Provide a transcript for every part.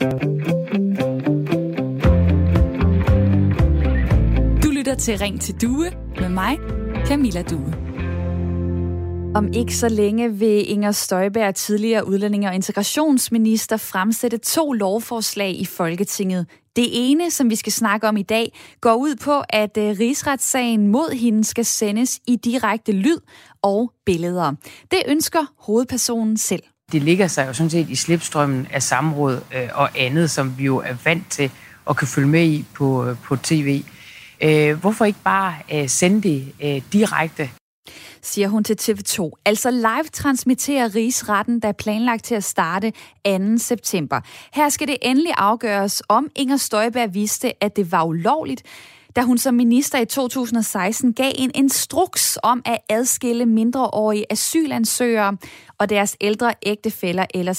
Du lytter til Ring til Due med mig, Camilla Due. Om ikke så længe vil Inger Støjberg, tidligere udlændinge- og integrationsminister, fremsætte to lovforslag i Folketinget. Det ene, som vi skal snakke om i dag, går ud på, at øh, rigsretssagen mod hende skal sendes i direkte lyd og billeder. Det ønsker hovedpersonen selv. Det ligger sig jo sådan set i slipstrømmen af samråd øh, og andet, som vi jo er vant til at kan følge med i på, øh, på tv. Øh, hvorfor ikke bare øh, sende det øh, direkte siger hun til TV2. Altså live transmitterer Rigsretten, der er planlagt til at starte 2. september. Her skal det endelig afgøres, om Inger Støjberg vidste, at det var ulovligt, da hun som minister i 2016 gav en instruks om at adskille mindreårige asylansøgere og deres ældre ægtefæller eller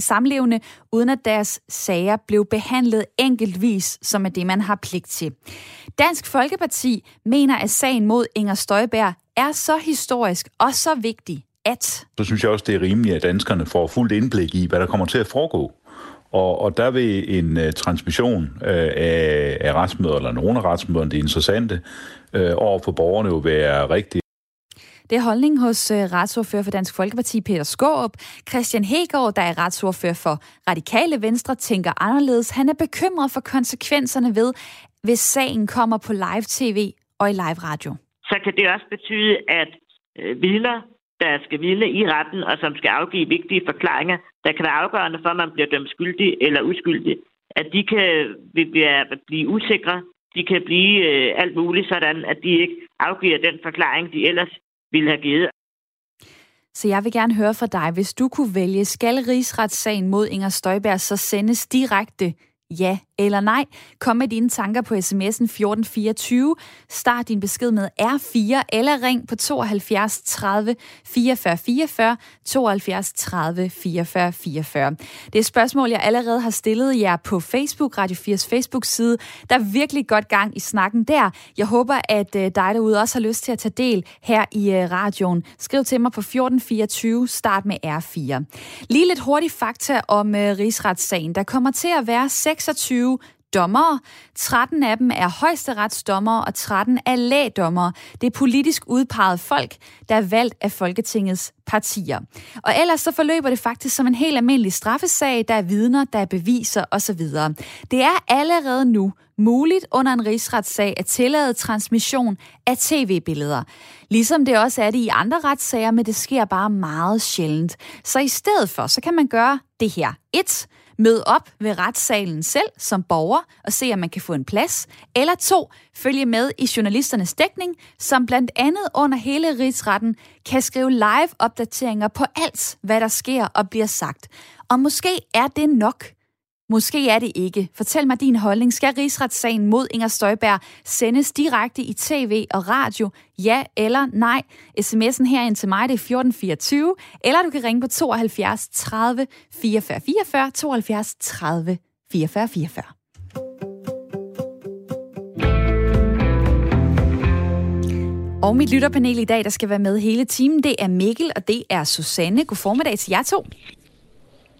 samlevende, uden at deres sager blev behandlet enkeltvis, som er det, man har pligt til. Dansk Folkeparti mener, at sagen mod Inger Støjberg er så historisk og så vigtig, at... Så synes jeg også, det er rimeligt, at danskerne får fuldt indblik i, hvad der kommer til at foregå. Og, og der vil en uh, transmission uh, af, af retsmøder, eller nogle af retsmøderne, det interessante, uh, over for borgerne jo være rigtig det er holdning hos uh, retsordfører for Dansk Folkeparti, Peter Skåb. Christian Hegård, der er retsordfører for Radikale Venstre, tænker anderledes. Han er bekymret for konsekvenserne ved, hvis sagen kommer på live-tv og i live-radio så kan det også betyde, at øh, vidner, der skal vidne i retten, og som skal afgive vigtige forklaringer, der kan være afgørende for, at man bliver dømt skyldig eller uskyldig, at de kan blive usikre, de kan blive øh, alt muligt, sådan at de ikke afgiver den forklaring, de ellers ville have givet. Så jeg vil gerne høre fra dig, hvis du kunne vælge, skal rigsretssagen mod Inger Støjberg så sendes direkte? Ja eller nej. Kom med dine tanker på sms'en 1424. Start din besked med R4 eller ring på 72 30 44 44 72 30 44 44. Det er spørgsmål, jeg allerede har stillet jer på Facebook, Radio 4's Facebook-side. Der er virkelig godt gang i snakken der. Jeg håber, at øh, dig derude også har lyst til at tage del her i øh, radioen. Skriv til mig på 1424. Start med R4. Lige lidt hurtigt fakta om øh, rigsretssagen. Der kommer til at være 26 dommere. 13 af dem er højesteretsdommere, og 13 er lægdommere. Det er politisk udpeget folk, der er valgt af Folketingets partier. Og ellers så forløber det faktisk som en helt almindelig straffesag. Der er vidner, der er beviser osv. Det er allerede nu muligt under en rigsretssag at tillade transmission af tv-billeder. Ligesom det også er det i andre retssager, men det sker bare meget sjældent. Så i stedet for, så kan man gøre det her. 1. Mød op ved retssalen selv som borger og se, om man kan få en plads. Eller to, følge med i journalisternes dækning, som blandt andet under hele rigsretten kan skrive live-opdateringer på alt, hvad der sker og bliver sagt. Og måske er det nok Måske er det ikke. Fortæl mig din holdning. Skal rigsretssagen mod Inger Støjberg sendes direkte i tv og radio? Ja eller nej? SMS'en her ind til mig, det er 1424. Eller du kan ringe på 72 30 44 44, 72 30 44 44. Og mit lytterpanel i dag, der skal være med hele timen, det er Mikkel, og det er Susanne. God formiddag til jer to.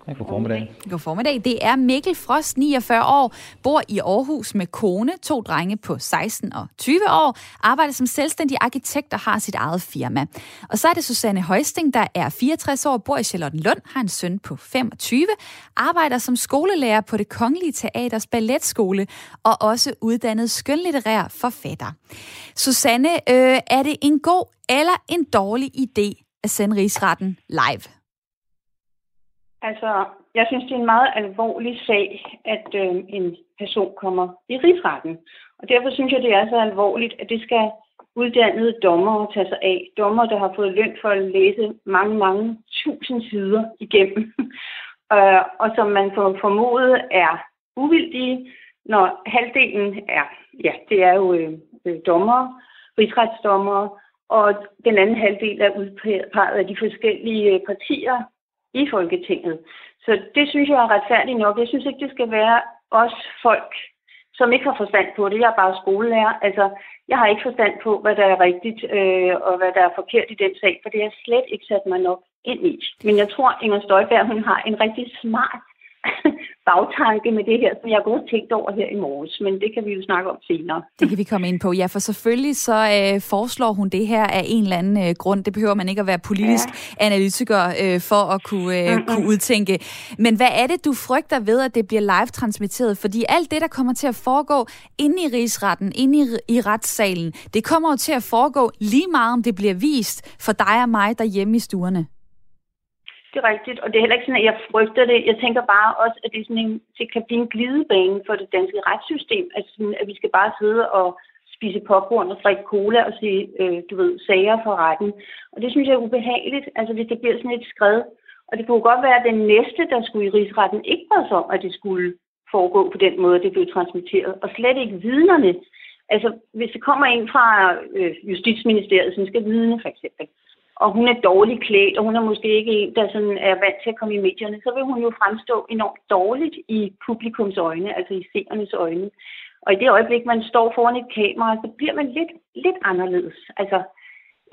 Ja, god formiddag. God formiddag. Det er Mikkel Frost, 49 år, bor i Aarhus med kone, to drenge på 16 og 20 år, arbejder som selvstændig arkitekt og har sit eget firma. Og så er det Susanne Højsting, der er 64 år, bor i Charlottenlund, har en søn på 25, arbejder som skolelærer på det Kongelige Teaters Balletskole og også uddannet skønlitterær forfatter. Susanne, øh, er det en god eller en dårlig idé at sende rigsretten live? Altså, jeg synes, det er en meget alvorlig sag, at øh, en person kommer i rigsretten. Og derfor synes jeg, det er så alvorligt, at det skal uddannede dommer tage sig af. Dommer, der har fået løn for at læse mange, mange tusind sider igennem. øh, og som man får formodet er uvildige, når halvdelen er, ja, det er jo øh, øh dommer, rigsretsdommer, og den anden halvdel er udpeget af de forskellige øh, partier, i Folketinget. Så det synes jeg er retfærdigt nok. Jeg synes ikke, det skal være os folk, som ikke har forstand på det. Jeg er bare skolelærer. Altså, jeg har ikke forstand på, hvad der er rigtigt øh, og hvad der er forkert i den sag, for det har slet ikke sat mig nok ind i. Men jeg tror, Inger Støjberg, hun har en rigtig smart bagtanke med det her, som jeg godt tænkt over her i morges, men det kan vi jo snakke om senere. Det kan vi komme ind på, ja, for selvfølgelig så øh, foreslår hun det her af en eller anden øh, grund. Det behøver man ikke at være politisk ja. analytiker øh, for at kunne, øh, mm-hmm. kunne udtænke. Men hvad er det, du frygter ved, at det bliver live-transmitteret? Fordi alt det, der kommer til at foregå inde i rigsretten, inde i, i retssalen, det kommer jo til at foregå lige meget, om det bliver vist for dig og mig derhjemme i stuerne. Det er rigtigt, og det er heller ikke sådan, at jeg frygter det. Jeg tænker bare også, at det, er sådan en, det kan blive en glidebane for det danske retssystem. at, sådan, at vi skal bare sidde og spise popcorn og drikke cola og se, øh, du ved, sager for retten. Og det synes jeg er ubehageligt, altså hvis det bliver sådan et skred. Og det kunne godt være, at den næste, der skulle i rigsretten, ikke var så, at det skulle foregå på den måde, det blev transmitteret. Og slet ikke vidnerne. Altså, hvis det kommer ind fra øh, Justitsministeriet, som skal vidne for eksempel, og hun er dårligt klædt, og hun er måske ikke en, der sådan er vant til at komme i medierne, så vil hun jo fremstå enormt dårligt i publikums øjne, altså i seernes øjne. Og i det øjeblik, man står foran et kamera, så bliver man lidt, lidt anderledes. Altså,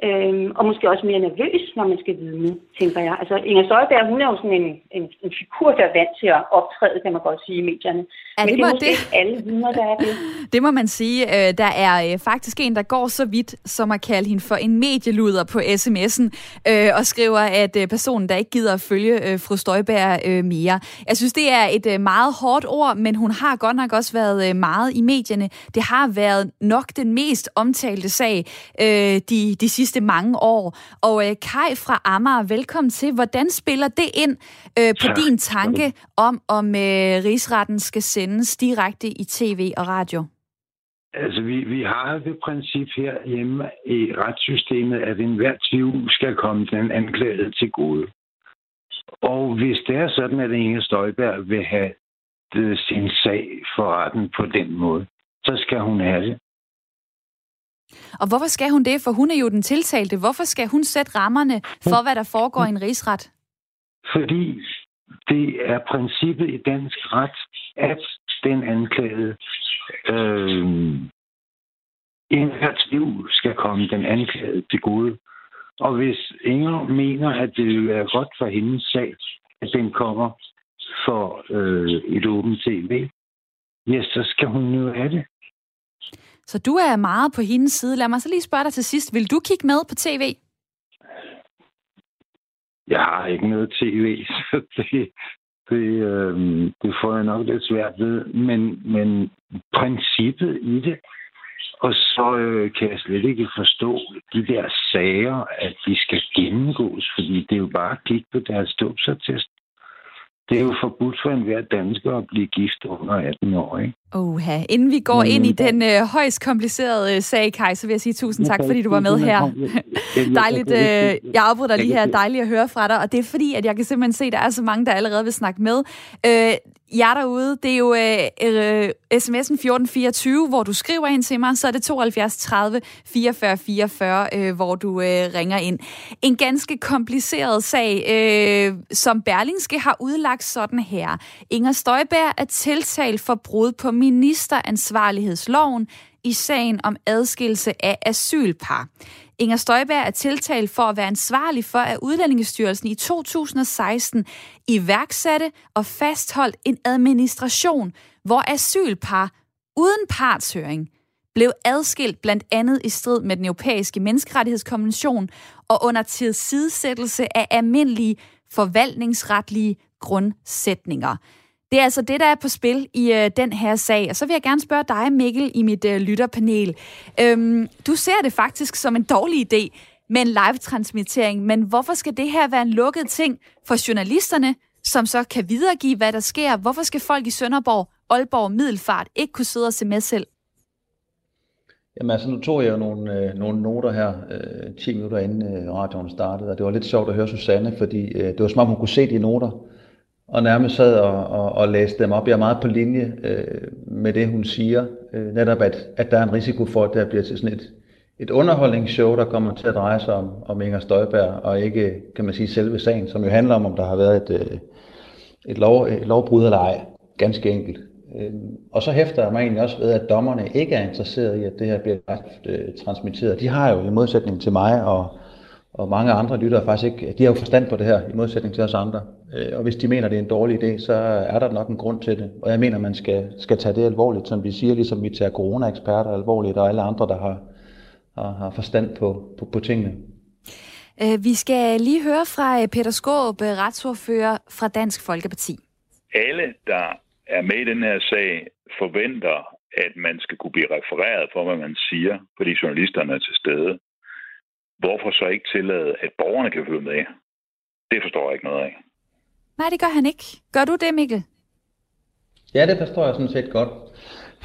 Øhm, og måske også mere nervøs, når man skal vidne, tænker jeg. Altså, Inger Støjberg, hun er jo sådan en, en, en figur, der er vant til at optræde, kan man godt sige, i medierne. Ja, Men det, er måske det. ikke alle vidner, der er det. Det må man sige. Øh, der er øh, faktisk en, der går så vidt, som at kalde hende for en medieluder på sms'en, øh, og skriver, at personen, der ikke gider at følge fru Støjberg mere. Jeg synes, det er et meget hårdt ord, men hun har godt nok også været meget i medierne. Det har været nok den mest omtalte sag de, de sidste sidste mange år. Og øh, Kai fra Amager, velkommen til. Hvordan spiller det ind øh, på ja. din tanke om, om øh, rigsretten skal sendes direkte i tv og radio? Altså, vi, vi har det princip her hjemme i retssystemet, at enhver tvivl skal komme den anklagede til gode. Og hvis det er sådan, at Inge Støjberg vil have sin sag for retten på den måde, så skal hun have det. Og hvorfor skal hun det? For hun er jo den tiltalte. Hvorfor skal hun sætte rammerne for, hvad der foregår i en rigsret? Fordi det er princippet i dansk ret, at den anklagede øh, enhver tvivl skal komme den anklagede til gode. Og hvis Inger mener, at det vil være godt for hendes sag, at den kommer for øh, et åbent tv, ja, så skal hun jo have det. Så du er meget på hendes side. Lad mig så lige spørge dig til sidst. Vil du kigge med på tv? Jeg har ikke noget tv, så det, det, øh, det får jeg nok lidt svært ved. Men, men princippet i det, og så øh, kan jeg slet ikke forstå de der sager, at de skal gennemgås, fordi det er jo bare at kigge på deres ståbsattest. Det er jo forbudt for enhver dansker at blive gift under 18 år, ikke? Oha. Inden vi går ind i den øh, højst komplicerede øh, sag, Kai, så vil jeg sige tusind tak, fordi du var med her. Dejligt. Øh, jeg afbryder dig lige her. Dejligt at høre fra dig. Og det er fordi, at jeg kan simpelthen se, at der er så mange, der allerede vil snakke med. Øh, jer derude, det er jo øh, øh, sms'en 1424, hvor du skriver ind til mig, så er det 72 30 44 44, øh, hvor du øh, ringer ind. En ganske kompliceret sag, øh, som Berlingske har udlagt sådan her. Inger Støjberg er tiltalt for brud på ministeransvarlighedsloven i sagen om adskillelse af asylpar. Inger Støjberg er tiltalt for at være ansvarlig for, at Udlændingestyrelsen i 2016 iværksatte og fastholdt en administration, hvor asylpar uden partshøring blev adskilt blandt andet i strid med den europæiske menneskerettighedskonvention og under tilsidesættelse af almindelige forvaltningsretlige grundsætninger. Det er altså det, der er på spil i øh, den her sag. Og så vil jeg gerne spørge dig, Mikkel, i mit øh, lytterpanel. Øhm, du ser det faktisk som en dårlig idé med en live-transmittering, men hvorfor skal det her være en lukket ting for journalisterne, som så kan videregive, hvad der sker? Hvorfor skal folk i Sønderborg, Aalborg, Middelfart ikke kunne sidde og se med selv? Jamen altså, nu tog jeg jo nogle, øh, nogle noter her, øh, 10 minutter inden øh, radioen startede, og det var lidt sjovt at høre Susanne, fordi øh, det var som om hun kunne se de noter og nærmest sad og, og, og læste dem op. Jeg er meget på linje øh, med det, hun siger. Øh, netop, at, at der er en risiko for, at det bliver til sådan et, et underholdningsshow, der kommer til at dreje sig om, om Inger Støjberg, og ikke, kan man sige, selve sagen, som jo handler om, om der har været et, øh, et, lov, et lovbrud eller ej. Ganske enkelt. Øh, og så hæfter jeg mig egentlig også ved, at dommerne ikke er interesseret i, at det her bliver øh, transmitteret. De har jo i modsætning til mig og og mange andre lytter faktisk ikke, de har jo forstand på det her, i modsætning til os andre. Øh, og hvis de mener, det er en dårlig idé, så er der nok en grund til det. Og jeg mener, man skal, skal tage det alvorligt, som vi siger, ligesom vi tager corona-eksperter alvorligt, og alle andre, der har, har, har forstand på, på, på tingene. Øh, vi skal lige høre fra øh, Peter Skåb, retsordfører fra Dansk Folkeparti. Alle, der er med i den her sag, forventer, at man skal kunne blive refereret for, hvad man siger, fordi journalisterne er til stede hvorfor så ikke tillade, at borgerne kan følge med? Det forstår jeg ikke noget af. Nej, det gør han ikke. Gør du det, Mikkel? Ja, det forstår jeg sådan set godt.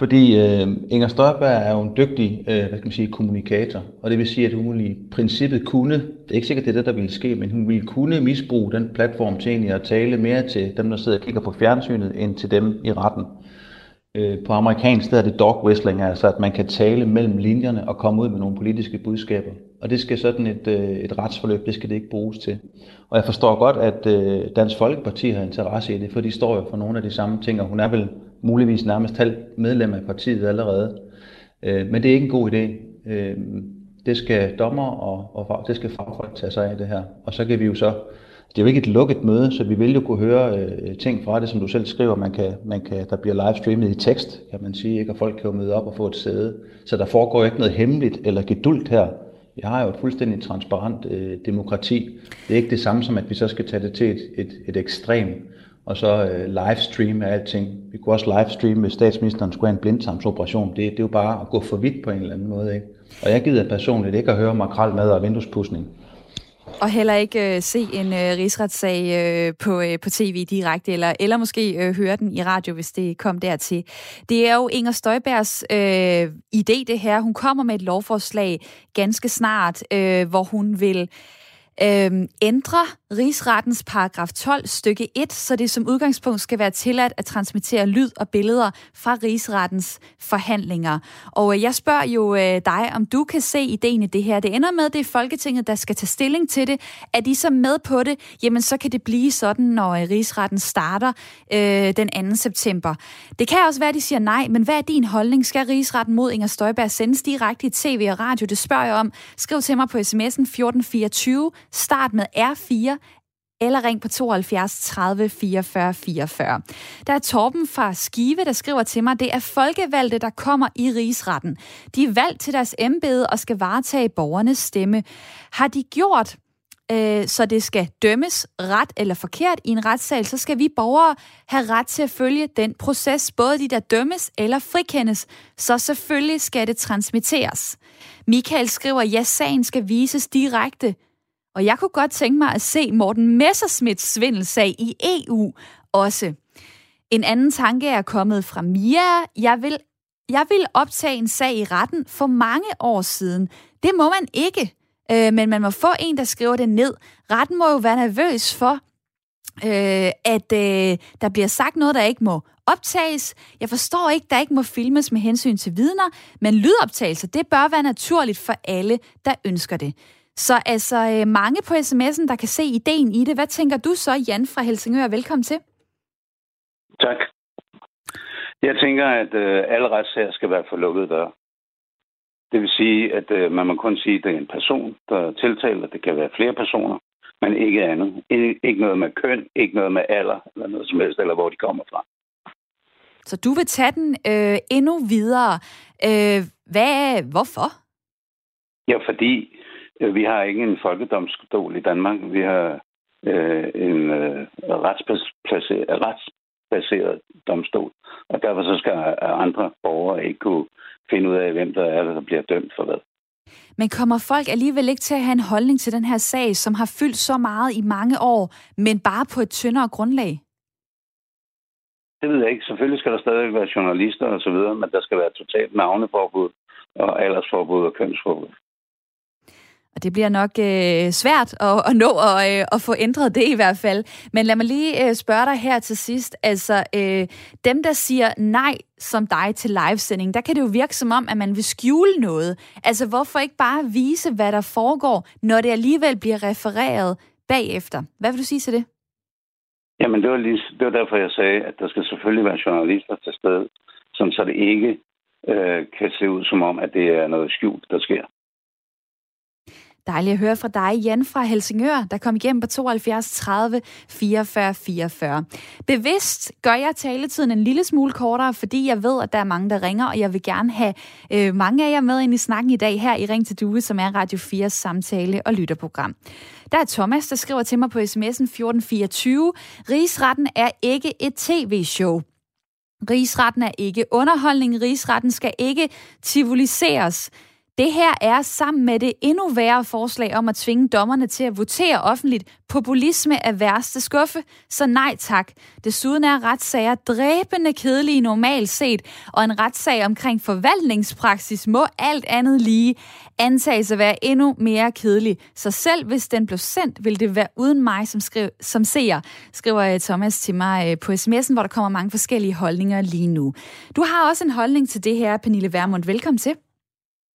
Fordi øh, Inger Støjberg er jo en dygtig øh, hvad skal man sige, kommunikator, og det vil sige, at hun i princippet kunne, det er ikke sikkert, det er det, der ville ske, men hun ville kunne misbruge den platform til egentlig at tale mere til dem, der sidder og kigger på fjernsynet, end til dem i retten. Øh, på amerikansk er det dog whistling, altså at man kan tale mellem linjerne og komme ud med nogle politiske budskaber. Og det skal sådan et, øh, et retsforløb, det skal det ikke bruges til. Og jeg forstår godt, at øh, Dansk Folkeparti har interesse i det, for de står jo for nogle af de samme ting, og hun er vel muligvis nærmest halv medlem af partiet allerede. Øh, men det er ikke en god idé. Det skal dommer og, og det skal fagfolk tage sig af det her. Og så kan vi jo så det er jo ikke et lukket møde, så vi vil jo kunne høre øh, ting fra det, som du selv skriver. Man kan, man kan, der bliver livestreamet i tekst, kan man sige, ikke? og folk kan jo møde op og få et sæde. Så der foregår ikke noget hemmeligt eller gedult her. Vi har jo et fuldstændig transparent øh, demokrati. Det er ikke det samme som, at vi så skal tage det til et, et, et ekstrem, og så øh, livestreame alting. Vi kunne også livestreame, hvis statsministeren skulle have en blindtarmsoperation. Det, det er jo bare at gå for vidt på en eller anden måde. Ikke? Og jeg gider personligt ikke at høre makrel mad og vinduespudsning. Og heller ikke øh, se en øh, rigsretssag øh, på, øh, på tv direkte, eller, eller måske øh, høre den i radio, hvis det kom dertil. Det er jo Inger Støjbergs øh, idé, det her. Hun kommer med et lovforslag ganske snart, øh, hvor hun vil øh, ændre rigsrettens paragraf 12 stykke 1, så det som udgangspunkt skal være tilladt at transmittere lyd og billeder fra rigsrettens forhandlinger. Og øh, jeg spørger jo øh, dig, om du kan se ideen i det her. Det ender med, at det er Folketinget, der skal tage stilling til det. Er de så med på det, jamen så kan det blive sådan, når øh, rigsretten starter øh, den 2. september. Det kan også være, at de siger nej, men hvad er din holdning? Skal rigsretten mod Inger Støjberg sendes direkte i tv og radio? Det spørger jeg om. Skriv til mig på sms'en 1424. Start med R4 eller ring på 72 30 44 44. Der er Torben fra Skive, der skriver til mig, det er folkevalgte, der kommer i rigsretten. De er valgt til deres embede og skal varetage borgernes stemme. Har de gjort øh, så det skal dømmes ret eller forkert i en retssal, så skal vi borgere have ret til at følge den proces, både de der dømmes eller frikendes, så selvfølgelig skal det transmitteres. Michael skriver, ja, sagen skal vises direkte og jeg kunne godt tænke mig at se Morten Messersmiths svindelsag i EU også. En anden tanke er kommet fra Mia. Jeg vil, jeg vil optage en sag i retten for mange år siden. Det må man ikke, øh, men man må få en, der skriver det ned. Retten må jo være nervøs for, øh, at øh, der bliver sagt noget, der ikke må optages. Jeg forstår ikke, der ikke må filmes med hensyn til vidner, men lydoptagelser, det bør være naturligt for alle, der ønsker det. Så altså øh, mange på sms'en, der kan se ideen i det. Hvad tænker du så, Jan fra Helsingør? Velkommen til. Tak. Jeg tænker, at øh, alle retssager skal være for lukkede døre. Det vil sige, at øh, man må kun sige, at det er en person, der tiltaler. Det kan være flere personer, men ikke andet. Ikke noget med køn, ikke noget med alder, eller noget som helst, eller hvor de kommer fra. Så du vil tage den øh, endnu videre. Øh, hvad, hvorfor? Ja, fordi vi har ikke en folkedomstol i Danmark. Vi har øh, en øh, retsbaseret domstol. Og derfor så skal andre borgere ikke kunne finde ud af, hvem der er, der bliver dømt for hvad. Men kommer folk alligevel ikke til at have en holdning til den her sag, som har fyldt så meget i mange år, men bare på et tyndere grundlag? Det ved jeg ikke. Selvfølgelig skal der stadig være journalister og så videre, men der skal være totalt navneforbud og aldersforbud og kønsforbud. Og det bliver nok øh, svært at, at nå at, øh, at få ændret det i hvert fald. Men lad mig lige øh, spørge dig her til sidst. Altså, øh, dem der siger nej som dig til livesending, der kan det jo virke som om, at man vil skjule noget. Altså, hvorfor ikke bare vise, hvad der foregår, når det alligevel bliver refereret bagefter? Hvad vil du sige til det? Jamen, det var, lige, det var derfor, jeg sagde, at der skal selvfølgelig være journalister til stede, som så det ikke øh, kan se ud som om, at det er noget skjult, der sker. Dejligt at høre fra dig, Jan fra Helsingør, der kom igennem på 72 30 44 44. Bevidst gør jeg taletiden en lille smule kortere, fordi jeg ved, at der er mange, der ringer, og jeg vil gerne have øh, mange af jer med ind i snakken i dag her i Ring til Due, som er Radio 4's samtale- og lytterprogram. Der er Thomas, der skriver til mig på sms'en 1424. Rigsretten er ikke et tv-show. Rigsretten er ikke underholdning. Rigsretten skal ikke tivoliseres. Det her er sammen med det endnu værre forslag om at tvinge dommerne til at votere offentligt. Populisme er værste skuffe, så nej tak. Desuden er retssager dræbende kedelige normalt set, og en retssag omkring forvaltningspraksis må alt andet lige antages at være endnu mere kedelig. Så selv hvis den blev sendt, vil det være uden mig som, skri- som seer, skriver øh, Thomas til mig øh, på sms'en, hvor der kommer mange forskellige holdninger lige nu. Du har også en holdning til det her, Pernille Vermund. Velkommen til.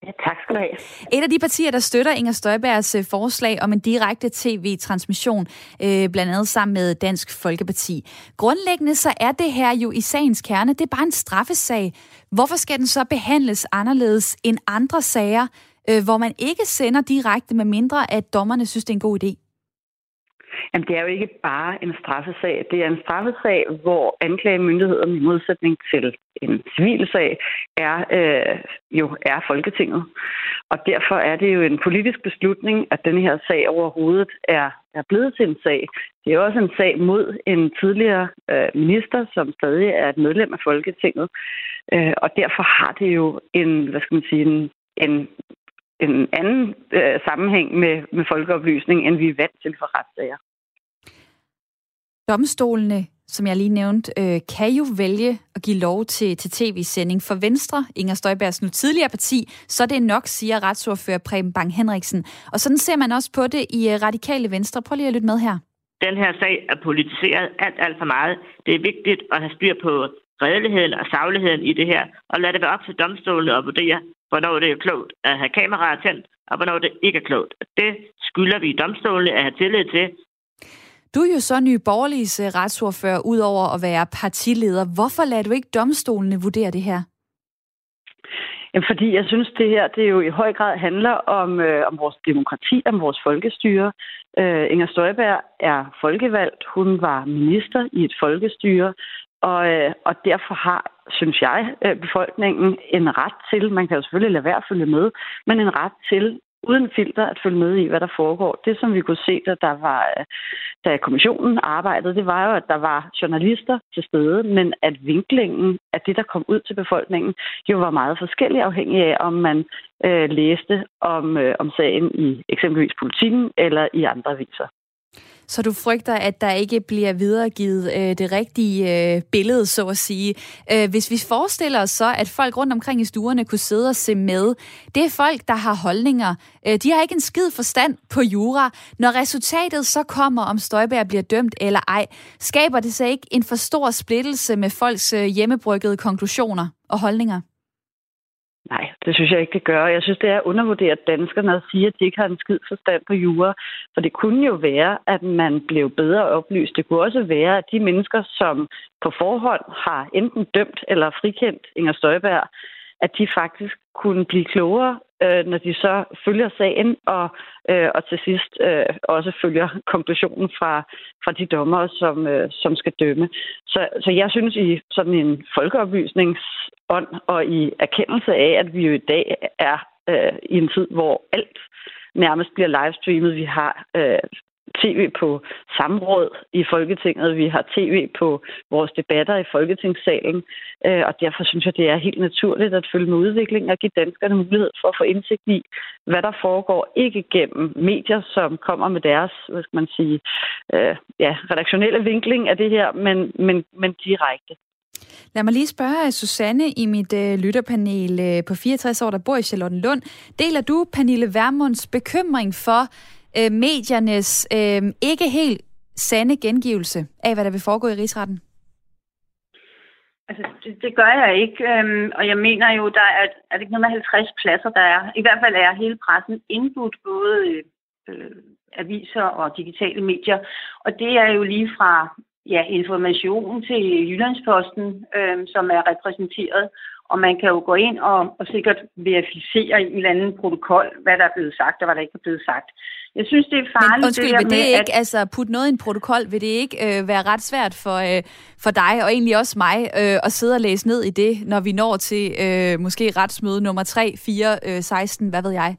Ja, tak skal du have. Et af de partier, der støtter Inger Støjbergs øh, forslag om en direkte tv-transmission, øh, blandt andet sammen med Dansk Folkeparti. Grundlæggende så er det her jo i sagens kerne, det er bare en straffesag. Hvorfor skal den så behandles anderledes end andre sager, øh, hvor man ikke sender direkte, med mindre at dommerne synes, det er en god idé? Jamen, det er jo ikke bare en straffesag. Det er en straffesag, hvor anklagemyndigheden i modsætning til en civil sag er, øh, jo er Folketinget. Og derfor er det jo en politisk beslutning, at den her sag overhovedet er, er blevet til en sag. Det er også en sag mod en tidligere øh, minister, som stadig er et medlem af Folketinget. Øh, og derfor har det jo en, hvad skal man sige, en, en en anden øh, sammenhæng med, med folkeoplysning, end vi er vant til for retssager. Domstolene, som jeg lige nævnte, øh, kan jo vælge at give lov til, til tv-sending. For Venstre, Inger Støjbergs nu tidligere parti, så er det nok, siger retsordfører Preben Bang Henriksen. Og sådan ser man også på det i uh, Radikale Venstre. Prøv lige at lytte med her. Den her sag er politiseret alt, alt for meget. Det er vigtigt at have styr på redeligheden og sagligheden i det her, og lad det være op til domstolene at vurdere, hvornår det er klogt at have kameraer tændt, og hvornår det ikke er klogt. Det skylder vi domstolene at have tillid til, du er jo så ny borgerliges øh, retsordfører, ud over at være partileder. Hvorfor lader du ikke domstolene vurdere det her? Jamen, fordi jeg synes, det her det jo i høj grad handler om, øh, om vores demokrati, om vores folkestyre. Øh, Inger Støjberg er folkevalgt. Hun var minister i et folkestyre. Og, øh, og derfor har, synes jeg, øh, befolkningen en ret til, man kan jo selvfølgelig lade være at følge med, men en ret til uden filter at følge med i, hvad der foregår. Det, som vi kunne se, da, der var, øh, da kommissionen arbejdede, det var jo, at der var journalister til stede, men at vinklingen af det, der kom ud til befolkningen, jo var meget forskellig afhængig af, om man øh, læste om, øh, om sagen i eksempelvis politikken eller i andre aviser. Så du frygter, at der ikke bliver videregivet øh, det rigtige øh, billede, så at sige. Øh, hvis vi forestiller os så, at folk rundt omkring i stuerne kunne sidde og se med, det er folk, der har holdninger. Øh, de har ikke en skid forstand på jura. Når resultatet så kommer, om Støjberg bliver dømt eller ej, skaber det så ikke en for stor splittelse med folks øh, hjemmebryggede konklusioner og holdninger? Nej, det synes jeg ikke, det gør. Jeg synes, det er undervurderet danskerne at sige, at de ikke har en skid forstand på jura. For det kunne jo være, at man blev bedre oplyst. Det kunne også være, at de mennesker, som på forhånd har enten dømt eller frikendt Inger Støjberg, at de faktisk kunne blive klogere, øh, når de så følger sagen og, øh, og til sidst øh, også følger konklusionen fra, fra de dommer, som, øh, som skal dømme. Så, så jeg synes i sådan en folkeoplysningsånd og i erkendelse af, at vi jo i dag er øh, i en tid, hvor alt nærmest bliver livestreamet. Vi har øh, tv på samråd i Folketinget, vi har tv på vores debatter i Folketingssalen, øh, og derfor synes jeg, det er helt naturligt at følge med udviklingen og give danskerne mulighed for at få indsigt i, hvad der foregår, ikke gennem medier, som kommer med deres, hvad skal man sige, øh, ja, redaktionelle vinkling af det her, men, men, men direkte. Lad mig lige spørge Susanne i mit øh, lytterpanel øh, på 64 år, der bor i Charlottenlund. Deler du Pernille Vermunds bekymring for, øh, mediernes øh, ikke helt sande gengivelse af, hvad der vil foregå i rigsretten? Altså, det, det gør jeg ikke, øhm, og jeg mener jo, der er, er det ikke noget med 50 pladser, der er. I hvert fald er hele pressen indbudt både øh, aviser og digitale medier, og det er jo lige fra ja, information til Jyllandsposten, øh, som er repræsenteret, Og man kan jo gå ind og, og sikkert verificere i en eller anden protokol, hvad der er blevet sagt og hvad der ikke er blevet sagt. Jeg synes, det er farligt. Men undskyld, det vil det med, ikke, at... altså putte noget i en protokol, vil det ikke øh, være ret svært for, øh, for dig, og egentlig også mig, øh, at sidde og læse ned i det, når vi når til øh, måske retsmøde nummer 3, 4, øh, 16, hvad ved jeg?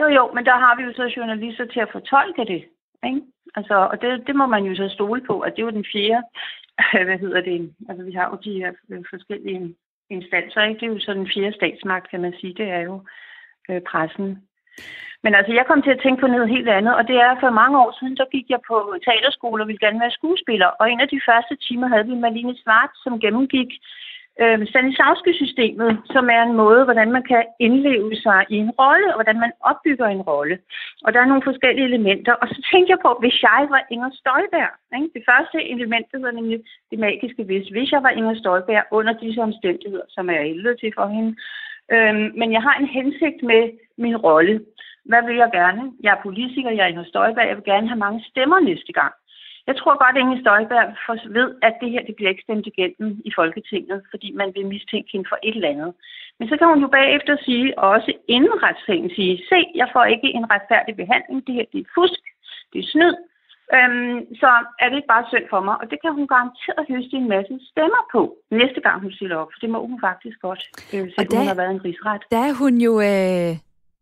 Jo, jo, men der har vi jo så journalister til at fortolke det. Ikke? Altså, og det, det må man jo så stole på, at det er jo den fjerde, hvad hedder det, altså vi har jo de her øh, forskellige instanser, ikke? det er jo så den fjerde statsmagt, kan man sige, det er jo øh, pressen. Men altså, jeg kom til at tænke på noget helt andet, og det er, for mange år siden, så gik jeg på teaterskole og ville gerne være skuespiller, og en af de første timer havde vi Marlene Svart, som gennemgik øh, Stanislavski-systemet, som er en måde, hvordan man kan indleve sig i en rolle, og hvordan man opbygger en rolle. Og der er nogle forskellige elementer. Og så tænkte jeg på, hvis jeg var Inger Støjberg. Ikke? Det første element, det hedder nemlig det magiske hvis. Hvis jeg var Inger Støjberg under disse omstændigheder, som er til for hende. Øhm, men jeg har en hensigt med min rolle. Hvad vil jeg gerne? Jeg er politiker, jeg er Inger Støjberg, jeg vil gerne have mange stemmer næste gang. Jeg tror godt, at Inger Støjberg ved, at det her det bliver ikke stemt igennem i Folketinget, fordi man vil mistænke hende for et eller andet. Men så kan hun jo bagefter sige, og også inden retssagen sige, se, jeg får ikke en retfærdig behandling, det her det er fusk, det er snyd, øhm, så er det ikke bare synd for mig. Og det kan hun garanteret høste en masse stemmer på, næste gang hun stiller op, for det må hun faktisk godt, øh, selvom der, hun har været en rigsret. Der er hun jo... Øh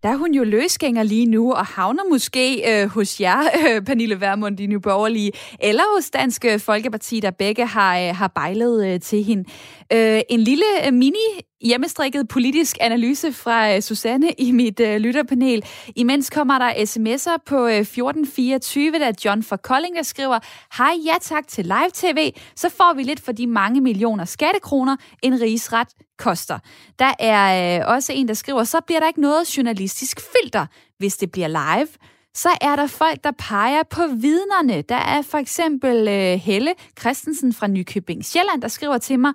der er hun jo løsgænger lige nu, og havner måske øh, hos jer, øh, Pernille Vermund i Nye Borgerlige, eller hos Dansk Folkeparti, der begge har, øh, har bejlet øh, til hende. Øh, en lille øh, mini hjemmestrikket politisk analyse fra øh, Susanne i mit øh, lytterpanel. Imens kommer der sms'er på øh, 1424, der John fra Kolding, der skriver, Hej, ja tak til live-tv, så får vi lidt for de mange millioner skattekroner, en rigsret koster. Der er øh, også en, der skriver, så bliver der ikke noget journalistisk filter, hvis det bliver live så er der folk, der peger på vidnerne. Der er for eksempel øh, Helle Christensen fra Nykøbing Sjælland, der skriver til mig,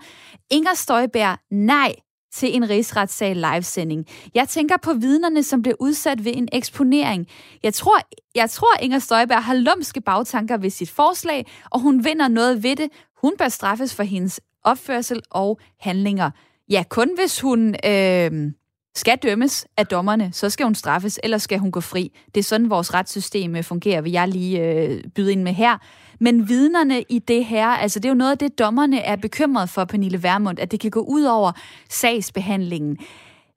Inger Støjberg, nej, til en rigsretssag livesending. Jeg tænker på vidnerne, som blev udsat ved en eksponering. Jeg tror, jeg tror Inger Støjberg har lumske bagtanker ved sit forslag, og hun vinder noget ved det. Hun bør straffes for hendes opførsel og handlinger. Ja, kun hvis hun øh, skal dømmes af dommerne, så skal hun straffes, eller skal hun gå fri. Det er sådan, vores retssystem øh, fungerer, vil jeg lige øh, byde ind med her. Men vidnerne i det her, altså det er jo noget af det, dommerne er bekymret for, Pernille Vermund, at det kan gå ud over sagsbehandlingen.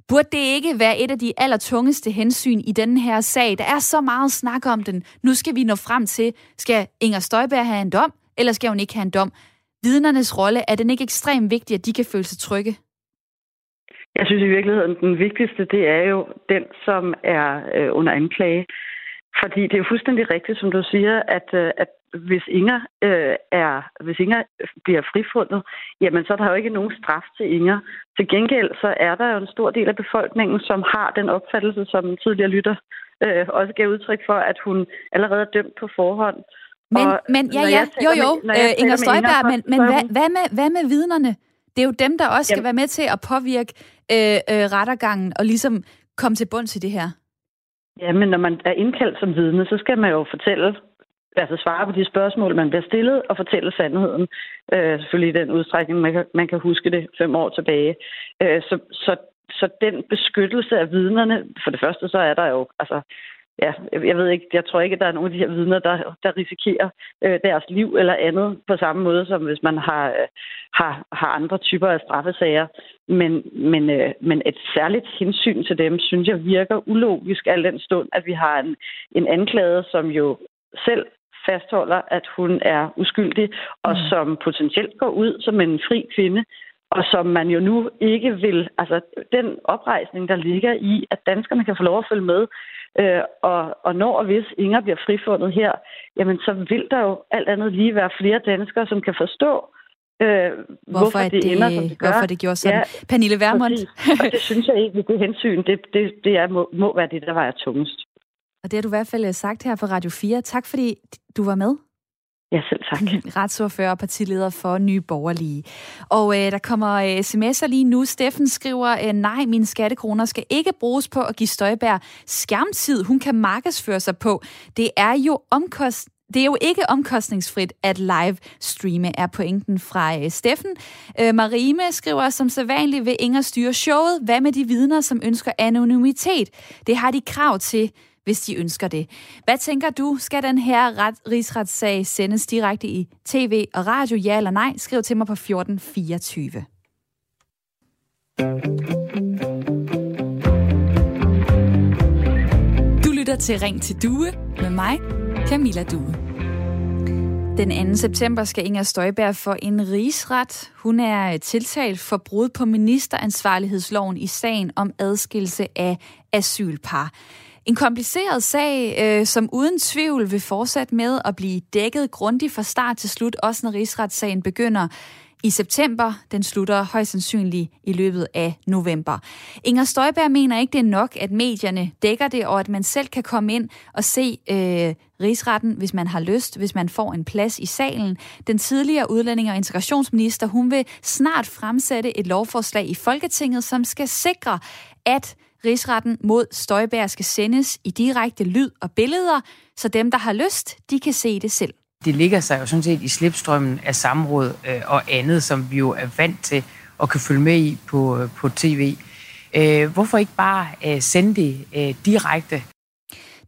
Burde det ikke være et af de allertungeste hensyn i denne her sag? Der er så meget snak om den. Nu skal vi nå frem til, skal Inger Støjberg have en dom, eller skal hun ikke have en dom? Vidnernes rolle, er den ikke ekstremt vigtig, at de kan føle sig trygge? Jeg synes i virkeligheden, den vigtigste, det er jo den, som er øh, under anklage. Fordi det er jo fuldstændig rigtigt, som du siger, at, øh, at hvis Inger, øh, er, hvis Inger bliver frifundet, jamen så er der jo ikke nogen straf til Inger. Til gengæld så er der jo en stor del af befolkningen, som har den opfattelse, som tidligere lytter øh, også gav udtryk for, at hun allerede er dømt på forhånd. Men, og men ja, ja, jo, jo, med, øh, Inger Støjberg, men, men hvad, hvad, med, hvad med vidnerne? Det er jo dem, der også skal Jamen. være med til at påvirke øh, øh, rettergangen og ligesom komme til bunds i det her. Ja, men når man er indkaldt som vidne, så skal man jo fortælle, altså svare på de spørgsmål, man bliver stillet, og fortælle sandheden. Øh, selvfølgelig i den udstrækning, man kan, man kan huske det fem år tilbage. Øh, så, så, så den beskyttelse af vidnerne, for det første, så er der jo, altså, ja, jeg ved ikke, jeg tror ikke, at der er nogen af de her vidner, der, der risikerer øh, deres liv eller andet på samme måde, som hvis man har, øh, har, har andre typer af straffesager. Men, men, øh, men et særligt hensyn til dem, synes jeg virker ulogisk al den stund, at vi har en, en anklage, som jo selv fastholder, at hun er uskyldig, og mm. som potentielt går ud som en fri kvinde, og som man jo nu ikke vil, altså den oprejsning, der ligger i, at danskerne kan få lov at følge med, øh, og, og når og hvis Inger bliver frifundet her, jamen så vil der jo alt andet lige være flere danskere, som kan forstå, øh, hvorfor, hvorfor det, det ender, som det gør. Hvorfor det gjorde sådan. Ja, Pernille Vermund. og det synes jeg egentlig, det hensyn, det, det, det er, må, må være det, der vejer tungest. Og det har du i hvert fald sagt her på Radio 4. Tak fordi du var med. Ja, selv tak. Retsordfører og partileder for Nye Borgerlige. Og øh, der kommer øh, sms'er lige nu. Steffen skriver, øh, nej, mine skattekroner skal ikke bruges på at give Støjbær skærmtid, hun kan markedsføre sig på. Det er jo omkost det er jo ikke omkostningsfrit at live streame, er pointen fra øh, Steffen. Øh, Marime skriver, som sædvanligt vil Inger styre showet. Hvad med de vidner, som ønsker anonymitet? Det har de krav til, hvis de ønsker det. Hvad tænker du? Skal den her ret, rigsretssag sendes direkte i tv og radio, ja eller nej? Skriv til mig på 1424. Du lytter til Ring til Due med mig, Camilla Due. Den 2. september skal Inger Støjberg for en rigsret. Hun er tiltalt for brud på ministeransvarlighedsloven i sagen om adskillelse af asylpar. En kompliceret sag, øh, som uden tvivl vil fortsætte med at blive dækket grundigt fra start til slut, også når rigsretssagen begynder i september. Den slutter højst sandsynligt i løbet af november. Inger Støjberg mener ikke, det er nok, at medierne dækker det, og at man selv kan komme ind og se øh, rigsretten, hvis man har lyst, hvis man får en plads i salen. Den tidligere udlænding og integrationsminister, hun vil snart fremsætte et lovforslag i Folketinget, som skal sikre, at rigsretten mod Støjbær skal sendes i direkte lyd og billeder, så dem, der har lyst, de kan se det selv. Det ligger sig jo sådan set i slipstrømmen af samråd øh, og andet, som vi jo er vant til at kan følge med i på, øh, på tv. Øh, hvorfor ikke bare sende det direkte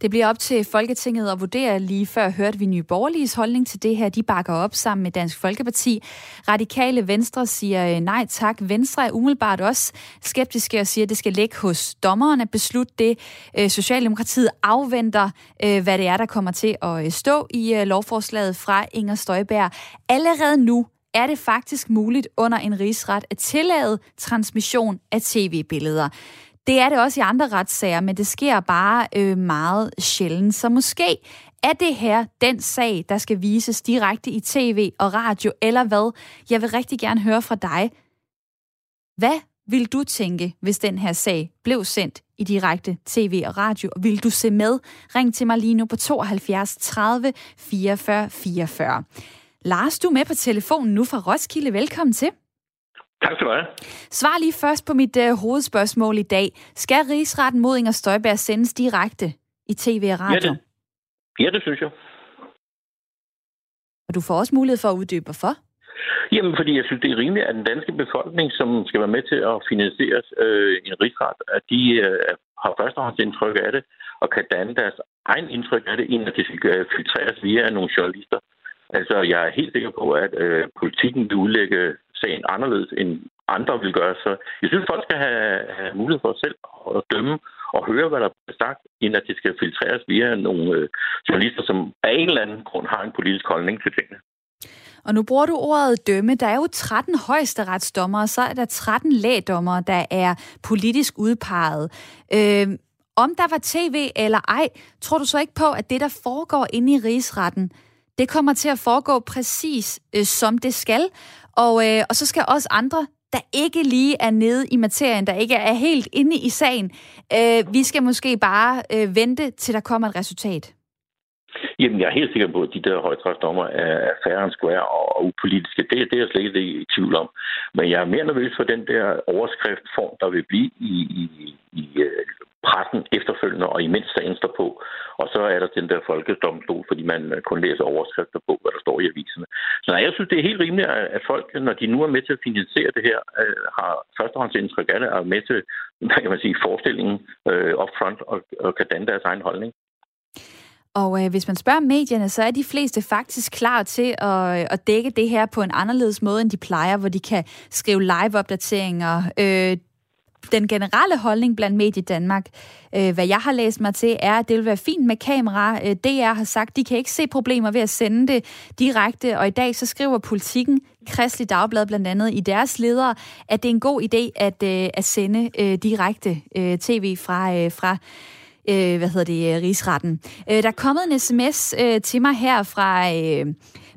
det bliver op til Folketinget at vurdere. Lige før hørte vi Nye Borgerliges holdning til det her. De bakker op sammen med Dansk Folkeparti. Radikale Venstre siger øh, nej tak. Venstre er umiddelbart også skeptiske og siger, at det skal ligge hos dommerne at beslutte det. Øh, Socialdemokratiet afventer, øh, hvad det er, der kommer til at stå i lovforslaget fra Inger Støjberg. Allerede nu er det faktisk muligt under en rigsret at tillade transmission af tv-billeder. Det er det også i andre retssager, men det sker bare øh, meget sjældent. Så måske er det her den sag, der skal vises direkte i tv og radio, eller hvad? Jeg vil rigtig gerne høre fra dig. Hvad vil du tænke, hvis den her sag blev sendt i direkte tv og radio? Vil du se med? Ring til mig lige nu på 72 30 44 44. Lars, du er med på telefonen nu fra Roskilde. Velkommen til. Tak skal du have. Svar lige først på mit uh, hovedspørgsmål i dag. Skal rigsretten mod Inger Støjberg sendes direkte i tv og radio? Ja, det, ja, det synes jeg. Og du får også mulighed for at uddybe, hvorfor? Jamen, fordi jeg synes, det er rimeligt, at den danske befolkning, som skal være med til at finansiere øh, en rigsret, at de øh, har førstehåndsindtryk af det, og kan danne deres egen indtryk af det, inden at det skal filtreres via nogle journalister. Altså, jeg er helt sikker på, at øh, politikken vil udlægge sagen anderledes, end andre vil gøre. Så jeg synes, folk skal have, have mulighed for selv at dømme og høre, hvad der bliver sagt, inden at det skal filtreres via nogle øh, journalister, som af en eller anden grund har en politisk holdning til tingene. Og nu bruger du ordet dømme. Der er jo 13 højesteretsdommere, og så er der 13 lægdommere, der er politisk udpeget. Øh, om der var tv eller ej, tror du så ikke på, at det, der foregår inde i rigsretten, det kommer til at foregå præcis øh, som det skal. Og, øh, og så skal også andre, der ikke lige er nede i materien, der ikke er helt inde i sagen, øh, vi skal måske bare øh, vente, til der kommer et resultat. Jamen, jeg er helt sikker på, at de der højtrætsdommer er færre end square og upolitiske. Det, det er jeg slet ikke i tvivl om. Men jeg er mere nervøs for den der overskriftform, der vil blive i, i, i øh, pressen efterfølgende, og imens sagen står på. Og så er der den der folkedomstol, fordi man øh, kun læser overskrifter på, hvad der står i aviserne. Så nej, jeg synes, det er helt rimeligt, at folk, når de nu er med til at finansiere det her, øh, har førstehåndsindtryk af det, er med til hvad kan man sige, forestillingen øh, upfront og, og kan danne deres egen holdning. Og øh, hvis man spørger medierne, så er de fleste faktisk klar til at, øh, at dække det her på en anderledes måde, end de plejer, hvor de kan skrive live-opdateringer. Øh, den generelle holdning blandt Medie Danmark, øh, hvad jeg har læst mig til, er, at det vil være fint med kamera. Øh, DR har sagt, de kan ikke se problemer ved at sende det direkte, og i dag så skriver politikken, Kristelig Dagblad blandt andet, i deres ledere, at det er en god idé at, øh, at sende øh, direkte øh, tv fra, øh, fra øh, hvad hedder det, øh, rigsretten. Øh, der er kommet en sms øh, til mig her fra øh,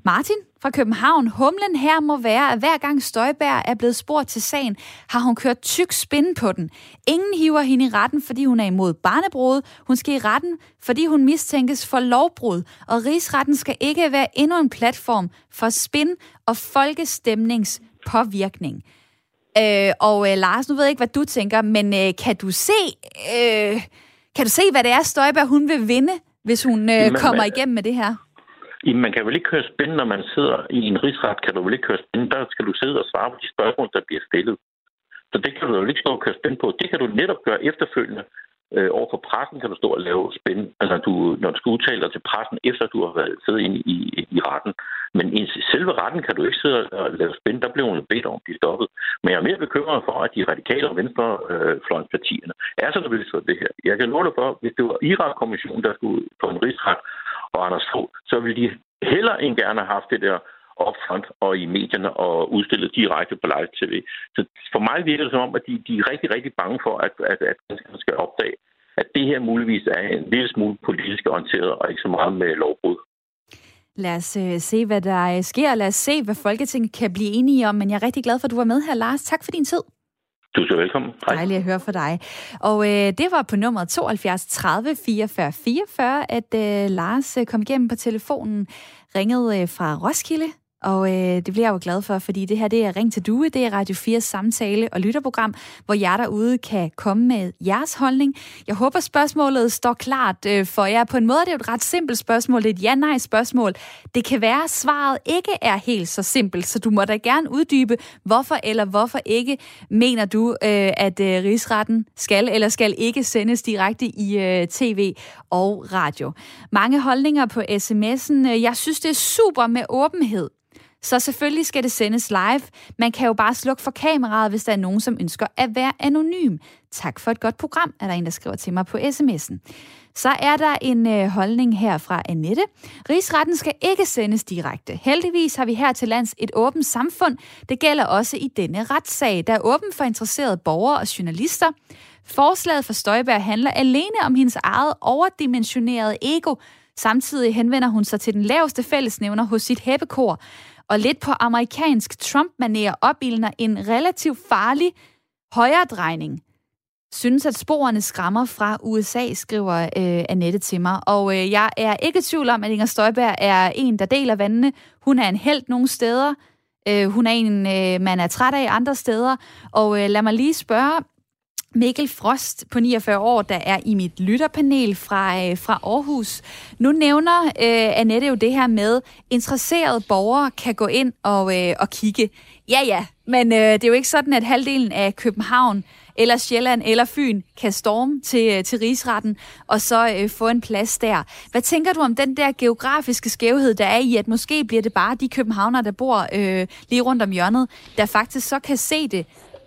Martin fra København. Humlen her må være, at hver gang Støjberg er blevet spurgt til sagen, har hun kørt tyk spinde på den. Ingen hiver hende i retten, fordi hun er imod barnebrud. Hun skal i retten, fordi hun mistænkes for lovbrud. Og rigsretten skal ikke være endnu en platform for spin og folkestemningspåvirkning. Øh, og øh, Lars, nu ved jeg ikke, hvad du tænker, men øh, kan du se... Øh, kan du se, hvad det er, Støjberg hun vil vinde, hvis hun øh, kommer igennem med det her? Jamen, man kan vel ikke køre spændende, når man sidder i en rigsret, kan du vel ikke køre spændende. Der skal du sidde og svare på de spørgsmål, der bliver stillet. Så det kan du jo ikke stå og køre spænd på. Det kan du netop gøre efterfølgende. Øh, over for pressen kan du stå og lave spænd, altså du, når du skal udtale dig til pressen, efter du har været siddet inde i, i retten. Men i selve retten kan du ikke sidde og lave spænd. Der bliver hun bedt om at blive stoppet. Men jeg er mere bekymret for, at de radikale og venstrefløjenspartierne øh, er så nervøse for det her. Jeg kan love dig for, hvis det var Irak-kommissionen, der skulle på en rigsret, og Anders Fogh, så ville de heller end gerne have haft det der upfront og i medierne og udstillet direkte på live tv. Så for mig virker det som om, at de, de er rigtig, rigtig bange for, at, at, at danskerne skal opdage, at det her muligvis er en lille smule politisk orienteret og ikke så meget med lovbrud. Lad os øh, se, hvad der øh, sker. Lad os se, hvad Folketinget kan blive enige om. Men jeg er rigtig glad for, at du var med her, Lars. Tak for din tid. Du skal velkommen. Hej. Dejligt at høre fra dig. Og øh, det var på nummer 72 30 44 44, at øh, Lars øh, kom igennem på telefonen, ringede øh, fra Roskilde, og øh, det bliver jeg jo glad for, fordi det her det er Ring til Due, det er Radio 4 samtale- og lytterprogram, hvor jer derude kan komme med jeres holdning. Jeg håber, spørgsmålet står klart øh, for jer. På en måde det er det jo et ret simpelt spørgsmål. Det er et ja-nej-spørgsmål. Det kan være, at svaret ikke er helt så simpelt, så du må da gerne uddybe, hvorfor eller hvorfor ikke mener du, øh, at øh, rigsretten skal eller skal ikke sendes direkte i øh, tv og radio. Mange holdninger på sms'en. Jeg synes, det er super med åbenhed. Så selvfølgelig skal det sendes live. Man kan jo bare slukke for kameraet, hvis der er nogen, som ønsker at være anonym. Tak for et godt program, er der en, der skriver til mig på sms'en. Så er der en øh, holdning her fra Annette. Rigsretten skal ikke sendes direkte. Heldigvis har vi her til lands et åbent samfund. Det gælder også i denne retssag, der er åben for interesserede borgere og journalister. Forslaget for Støjberg handler alene om hendes eget overdimensionerede ego. Samtidig henvender hun sig til den laveste fællesnævner hos sit hæppekor og lidt på amerikansk Trump-manér opildner en relativt farlig højredrejning. Synes, at sporene skræmmer fra USA, skriver øh, Annette til mig. Og øh, jeg er ikke i tvivl om, at Inger Støjberg er en, der deler vandene. Hun er en held nogle steder. Øh, hun er en, øh, man er træt af andre steder. Og øh, lad mig lige spørge Mikkel Frost på 49 år, der er i mit lytterpanel fra, øh, fra Aarhus. Nu nævner øh, Annette jo det her med, interesserede borgere kan gå ind og, øh, og kigge. Ja, ja, men øh, det er jo ikke sådan, at halvdelen af København eller Sjælland eller Fyn kan storme til, øh, til rigsretten og så øh, få en plads der. Hvad tænker du om den der geografiske skævhed, der er i, at måske bliver det bare de københavnere, der bor øh, lige rundt om hjørnet, der faktisk så kan se det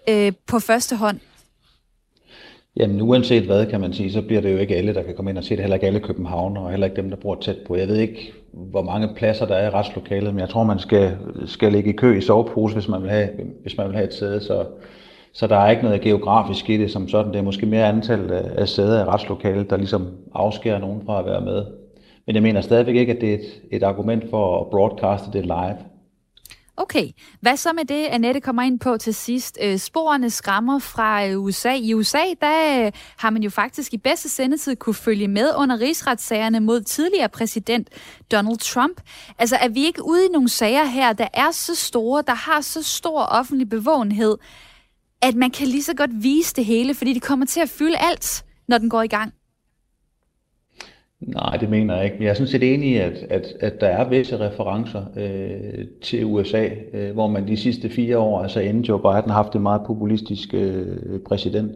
øh, på første hånd? Jamen uanset hvad, kan man sige, så bliver det jo ikke alle, der kan komme ind og se det. Heller ikke alle København, og heller ikke dem, der bor tæt på. Jeg ved ikke, hvor mange pladser der er i retslokalet, men jeg tror, man skal, skal ligge i kø i sovepose, hvis man vil have, hvis man vil have et sæde. Så, så der er ikke noget geografisk i det som sådan. Det er måske mere antal af sæder i retslokalet, der ligesom afskærer nogen fra at være med. Men jeg mener stadigvæk ikke, at det er et, et argument for at broadcaste det live. Okay, hvad så med det, Annette kommer ind på til sidst? Øh, sporene skræmmer fra øh, USA. I USA, der øh, har man jo faktisk i bedste sendetid kunne følge med under rigsretssagerne mod tidligere præsident Donald Trump. Altså, er vi ikke ude i nogle sager her, der er så store, der har så stor offentlig bevågenhed, at man kan lige så godt vise det hele, fordi det kommer til at fylde alt, når den går i gang? Nej, det mener jeg ikke. Jeg er sådan set enig i, at, at, at der er visse referencer øh, til USA, øh, hvor man de sidste fire år, altså inden Joe Biden, har haft en meget populistisk øh, præsident,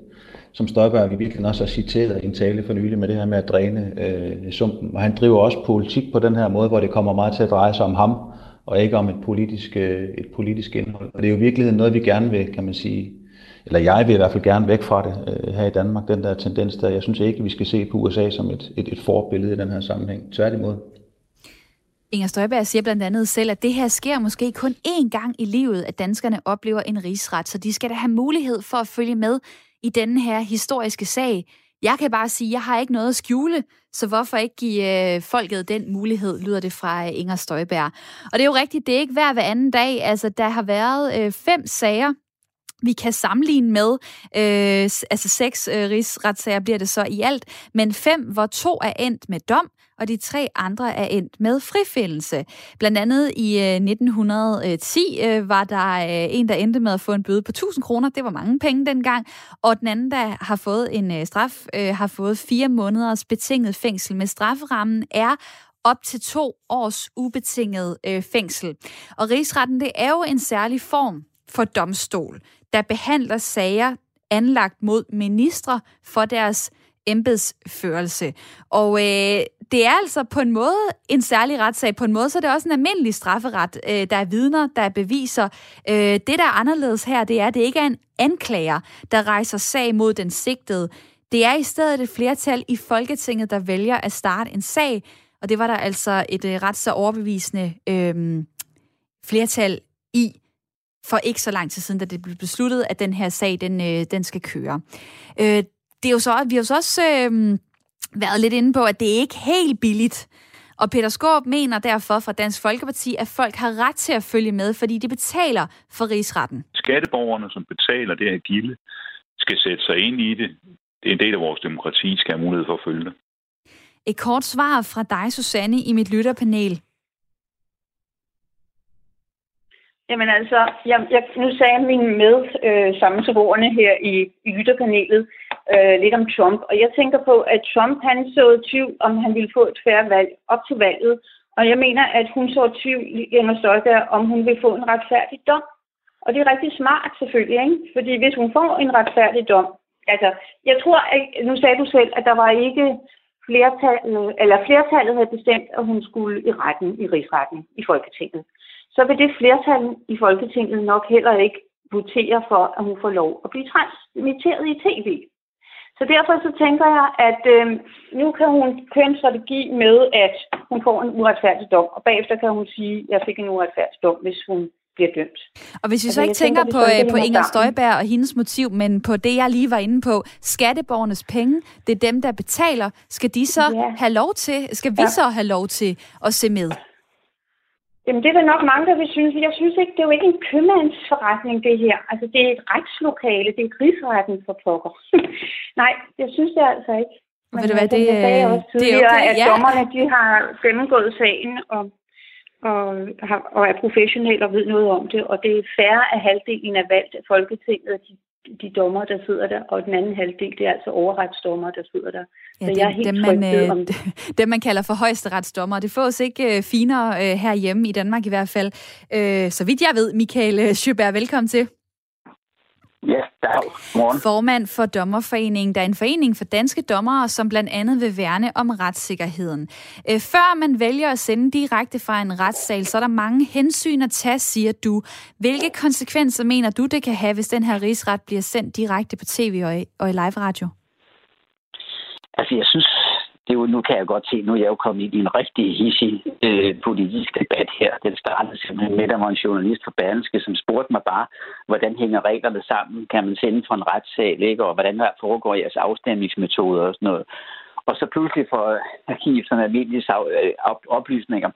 som Støjberg vi virkelig også har citeret i en tale for nylig med det her med at dræne øh, sumpen. Og han driver også politik på den her måde, hvor det kommer meget til at dreje sig om ham, og ikke om et politisk, øh, et politisk indhold. Og det er jo i virkeligheden noget, vi gerne vil, kan man sige, eller jeg vil i hvert fald gerne væk fra det øh, her i Danmark, den der tendens der. Jeg synes ikke, at vi skal se på USA som et, et, et forbillede i den her sammenhæng. Tværtimod. Inger Støjberg siger blandt andet selv, at det her sker måske kun én gang i livet, at danskerne oplever en rigsret, så de skal da have mulighed for at følge med i denne her historiske sag. Jeg kan bare sige, at jeg har ikke noget at skjule, så hvorfor ikke give øh, folket den mulighed, lyder det fra øh, Inger Støjberg. Og det er jo rigtigt, det er ikke hver hver anden dag. Altså, der har været øh, fem sager vi kan sammenligne med, øh, altså seks øh, rigsretssager bliver det så i alt, men fem, hvor to er endt med dom, og de tre andre er endt med frifindelse. Blandt andet i øh, 1910 øh, var der øh, en, der endte med at få en bøde på 1000 kroner. Det var mange penge dengang. Og den anden, der har fået en øh, straf, øh, har fået fire måneders betinget fængsel med strafferammen, er op til to års ubetinget øh, fængsel. Og rigsretten, det er jo en særlig form for domstol, der behandler sager anlagt mod ministre for deres embedsførelse. Og øh, det er altså på en måde en særlig retssag. På en måde så er det også en almindelig strafferet. Øh, der er vidner, der er beviser. Øh, det, der er anderledes her, det er, at det ikke er en anklager, der rejser sag mod den sigtede. Det er i stedet et flertal i Folketinget, der vælger at starte en sag, og det var der altså et øh, ret så overbevisende øh, flertal i for ikke så lang tid siden, da det blev besluttet, at den her sag, den, øh, den skal køre. Øh, det er jo så, vi har jo så også øh, været lidt inde på, at det er ikke helt billigt. Og Peter Skåb mener derfor fra Dansk Folkeparti, at folk har ret til at følge med, fordi de betaler for rigsretten. Skatteborgerne, som betaler det her gilde, skal sætte sig ind i det. Det er en del af vores demokrati, skal have mulighed for at følge det. Et kort svar fra dig, Susanne, i mit lytterpanel. Jamen altså, jeg, jeg, nu sagde min med øh, sammensvorene her i, i ytterpanelet øh, lidt om Trump, og jeg tænker på, at Trump han så tvivl, om han ville få et færre valg op til valget, og jeg mener, at hun så tvivl Inger Støjberg, om hun vil få en retfærdig dom. Og det er rigtig smart selvfølgelig, ikke? Fordi hvis hun får en retfærdig dom, altså, jeg tror, at, nu sagde du selv, at der var ikke flertallet, eller flertallet havde bestemt, at hun skulle i retten, i rigsretten, i Folketinget så vil det flertal i Folketinget nok heller ikke votere for, at hun får lov at blive transmitteret i tv. Så derfor så tænker jeg, at øh, nu kan hun køre en strategi med, at hun får en uretfærdig dom, og bagefter kan hun sige, at jeg fik en uretfærdig dom, hvis hun bliver dømt. Og hvis vi altså, så ikke tænker, tænker på, øh, på Inger Støjberg og hendes motiv, men på det, jeg lige var inde på, skatteborgernes penge, det er dem, der betaler. Skal de så ja. have lov til, skal vi ja. så have lov til at se med? Jamen, det er der nok mange, der vil synes. Jeg synes ikke, det er jo ikke en købmandsforretning, det her. Altså, det er et retslokale. Det er rigsretten for pokker. Nej, jeg synes det altså ikke. Men Ved du hvad, det, sagde også det er okay, at ja. dommerne, de har gennemgået sagen og, og, og er professionelle og ved noget om det. Og det er færre af halvdelen af valgt af Folketinget, de de dommer, der sidder der, og den anden halvdel, det er altså overretsdommer, der sidder der. Ja, så det, jeg er helt dem, man, øh, om det. Dem, man kalder for højesteretsdommer. Det fås ikke øh, finere øh, herhjemme i Danmark i hvert fald. Øh, så vidt jeg ved, Michael øh, Sjøberg, velkommen til. Ja, dag. Morgen. Formand for Dommerforeningen, der er en forening for danske dommere, som blandt andet vil værne om retssikkerheden. Øh, før man vælger at sende direkte fra en retssal, så er der mange hensyn at tage, siger du. Hvilke konsekvenser mener du, det kan have, hvis den her rigsret bliver sendt direkte på tv og i, og i live radio? Altså, jeg synes, det er jo, nu kan jeg godt se, nu er jeg jo kommet ind i en rigtig hissig øh, politisk debat her. Den startede simpelthen med, at der var en journalist fra Berlingske, som spurgte mig bare, hvordan hænger reglerne sammen? Kan man sende fra en retssal, ikke? og hvordan foregår jeres afstemningsmetoder og sådan noget. Og så pludselig for at give sådan almindelige øh, oplysninger,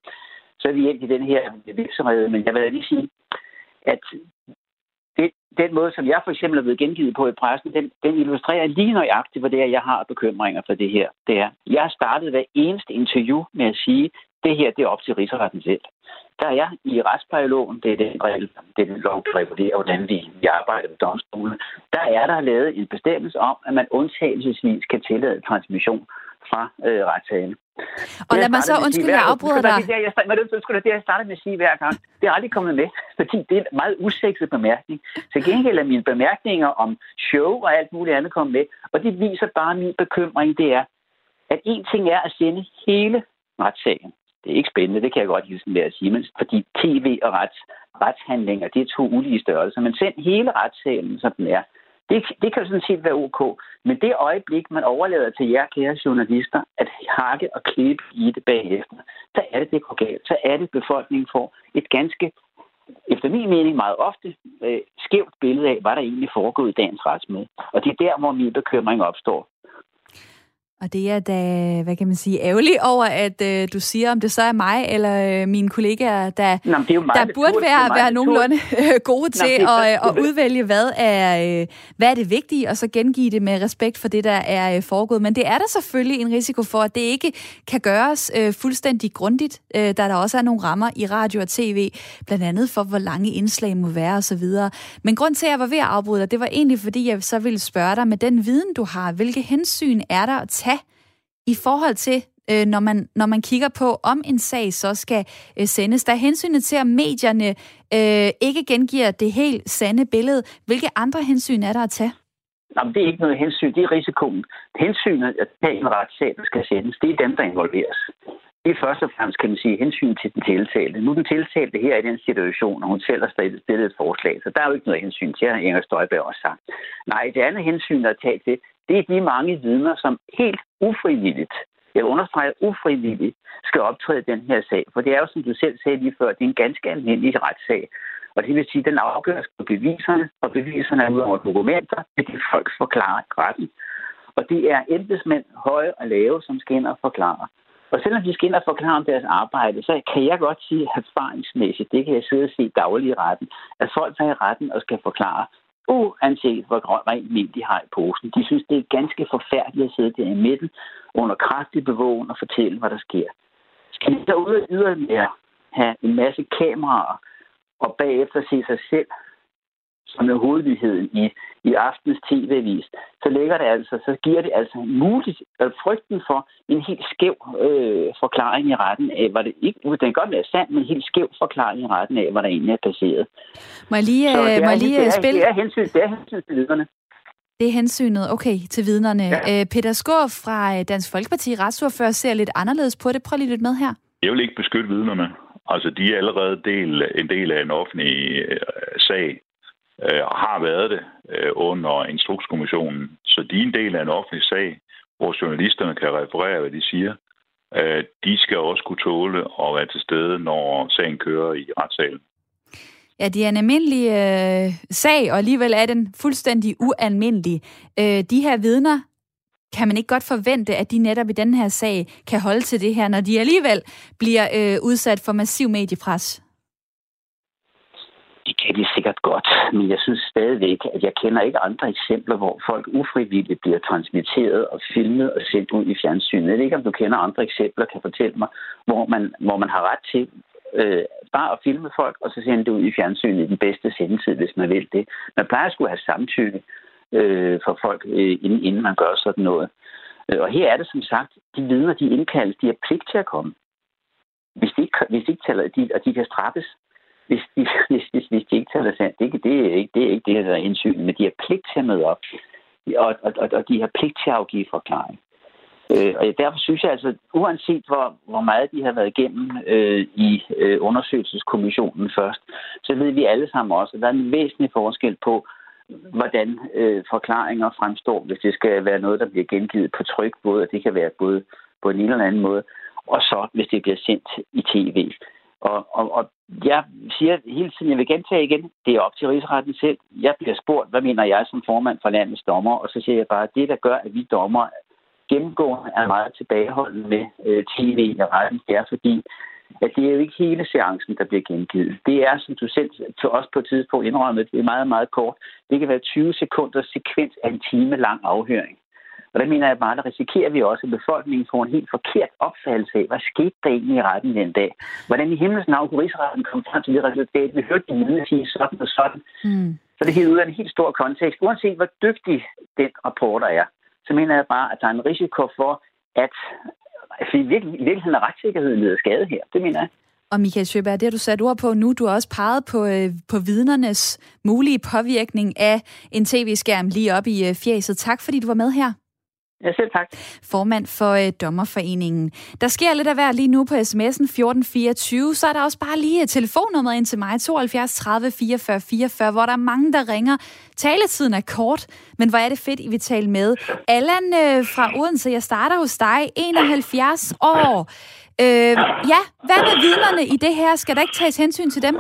så er vi ind i den her virksomhed. Men jeg vil lige sige, at det, den måde, som jeg for eksempel er blevet gengivet på i pressen, den, den illustrerer lige nøjagtigt, hvad det er, jeg har bekymringer for det her. Det er, jeg har startet hver eneste interview med at sige, det her det er op til rigsretten selv. Der er i retsplejeloven, det er den regel, det er den lov, der regulerer, hvordan vi, vi arbejder med domstolene, der er der lavet en bestemmelse om, at man undtagelsesvis kan tillade transmission fra øh, retssagen. Og lad mig så, undskyld, jeg afbryder dig. Det, jeg, jeg, det, det, jeg startede med at sige hver gang. Det er aldrig kommet med, fordi det er en meget usekset bemærkning. Til gengæld er mine bemærkninger om show og alt muligt andet kommet med, og det viser bare min bekymring, det er, at en ting er at sende hele retssagen. Det er ikke spændende, det kan jeg godt hilse med at sige, men fordi tv og rets, retshandlinger, det er to ulige størrelser. Men send hele retssagen, som den er. Det, det kan jo sådan set være ok. Men det øjeblik, man overlader til jer, kære journalister, at hakke og klippe i det bagefter, så er det, det går galt. Så er det, befolkningen får et ganske, efter min mening meget ofte, øh, skævt billede af, hvad der egentlig foregår i dagens retsmøde. Og det er der, hvor min bekymring opstår. Og det er da, hvad kan man sige, ærgerligt over, at øh, du siger, om det så er mig eller øh, mine kollegaer, der, Nå, det er meget, der burde være, være nogenlunde øh, gode til Nå, at, øh, at udvælge, hvad er, øh, hvad er det vigtige, og så gengive det med respekt for det, der er øh, foregået. Men det er der selvfølgelig en risiko for, at det ikke kan gøres øh, fuldstændig grundigt, øh, da der også er nogle rammer i radio og tv, blandt andet for, hvor lange indslag må være osv. Men grund til, at jeg var ved at afbryde dig, det var egentlig, fordi jeg så ville spørge dig, med den viden, du har, hvilke hensyn er der at tage i forhold til, øh, når, man, når man kigger på, om en sag så skal øh, sendes. Der er hensynet til, at medierne øh, ikke gengiver det helt sande billede. Hvilke andre hensyn er der at tage? Nej, det er ikke noget hensyn. Det er risikoen. Hensynet at en retssag, der skal sendes, det er dem, der involveres. Det er først og fremmest, kan man sige, hensyn til den tiltalte. Nu er den tiltalte her i den situation, og hun selv har stillet et forslag, så der er jo ikke noget hensyn til, at Inger Støjberg også sagt. Nej, det andet hensyn, der er talt til, det er de mange vidner, som helt ufrivilligt, jeg understreger ufrivilligt, skal optræde i den her sag. For det er jo, som du selv sagde lige før, det er en ganske almindelig retssag. Og det vil sige, at den afgøres på beviserne, og beviserne er ud over dokumenter, det de folk forklarer retten. Og det er embedsmænd, høje og lave, som skal ind og forklare. Og selvom de skal ind og forklare om deres arbejde, så kan jeg godt sige erfaringsmæssigt, det kan jeg sidde og se dagligt i retten, at folk tager i retten og skal forklare, uanset hvor rent mel de har i posen. De synes, det er ganske forfærdeligt at sidde der i midten under kraftig bevågen og fortælle, hvad der sker. Skal de så ud og yderligere have en masse kameraer og bagefter se sig selv som er hovedligheden i, i aftens tv-avis, så lægger det altså, så giver det altså muligt, øh, frygten for en helt skæv øh, forklaring i retten af, hvad det ikke, den kan godt være sand, men en helt skæv forklaring i retten af, hvad der egentlig er passeret. Må jeg lige, så øh, må jeg lige det er, spille? Det er hensyn, det er hensyn til vidnerne. Det er hensynet, okay, til vidnerne. Ja. Øh, Peter Skår fra Dansk Folkeparti, retsordfører, ser lidt anderledes på det. Prøv lige lidt med her. Jeg vil ikke beskytte vidnerne. Altså, de er allerede del, en del af en offentlig øh, sag øh, Øh, og har været det øh, under Instrukskommissionen. Så de er en del af en offentlig sag, hvor journalisterne kan referere, hvad de siger. Øh, de skal også kunne tåle at være til stede, når sagen kører i retssalen. Ja, det er en almindelig øh, sag, og alligevel er den fuldstændig ualmindelig. Øh, de her vidner, kan man ikke godt forvente, at de netop i den her sag kan holde til det her, når de alligevel bliver øh, udsat for massiv mediepres? Det kan de sikkert godt, men jeg synes stadigvæk, at jeg kender ikke andre eksempler, hvor folk ufrivilligt bliver transmitteret og filmet og sendt ud i fjernsynet. Jeg ved ikke, om du kender andre eksempler, kan fortælle mig, hvor man, hvor man har ret til øh, bare at filme folk, og så sende det ud i fjernsynet i den bedste sendetid, hvis man vil det. Man plejer at skulle have samtykke øh, for folk, øh, inden, inden man gør sådan noget. Øh, og her er det som sagt, de vidner, de indkaldes, de har pligt til at komme. Hvis de ikke, hvis de ikke taler, de, og de kan straffes, hvis de, hvis, hvis, hvis de ikke taler sandt. Det, det, er ikke, det er ikke det, der er indsyn, men de har pligt til at møde op, og, og, og, og de har pligt til at afgive forklaring. Øh, og derfor synes jeg altså, uanset hvor, hvor meget de har været igennem øh, i øh, undersøgelseskommissionen først, så ved vi alle sammen også, at der er en væsentlig forskel på, hvordan øh, forklaringer fremstår, hvis det skal være noget, der bliver gengivet på tryk, både, og det kan være både på en eller anden måde, og så hvis det bliver sendt i tv. Og, og, og jeg siger hele tiden, jeg vil gentage igen, det er op til rigsretten selv. Jeg bliver spurgt, hvad mener jeg som formand for landets dommer, og så siger jeg bare, at det, der gør, at vi dommer gennemgående er meget tilbageholdende med øh, tv i retten, det er fordi, at det er jo ikke hele seancen, der bliver gengivet. Det er, som du selv til os på et tidspunkt indrømmet, det er meget, meget kort. Det kan være 20 sekunders sekvens af en time lang afhøring. Og der mener jeg bare, der risikerer vi også, at befolkningen får en helt forkert opfattelse af, hvad skete der egentlig i retten den dag? Hvordan i himlens navn kunne rigsretten komme frem til det resultat? Vi hørte de vidne sige sådan og sådan. Mm. Så det er ud af en helt stor kontekst. Uanset hvor dygtig den rapporter er, så mener jeg bare, at der er en risiko for, at altså, i virkeligheden er retssikkerheden lider skade her. Det mener jeg. Og Michael Sjøberg, det har du sat ord på nu. Du har også peget på, øh, på vidnernes mulige påvirkning af en tv-skærm lige op i øh, fjæset. Tak fordi du var med her. Ja, selv tak. Formand for øh, Dommerforeningen. Der sker lidt af hver lige nu på sms'en 1424. Så er der også bare lige øh, et telefonnummer ind til mig, 72 30 44 44, hvor der er mange, der ringer. Taletiden er kort, men hvor er det fedt, I vil tale med. Allan øh, fra Odense, jeg starter hos dig, 71 år. Øh, ja, hvad med vidnerne i det her? Skal der ikke tages hensyn til dem?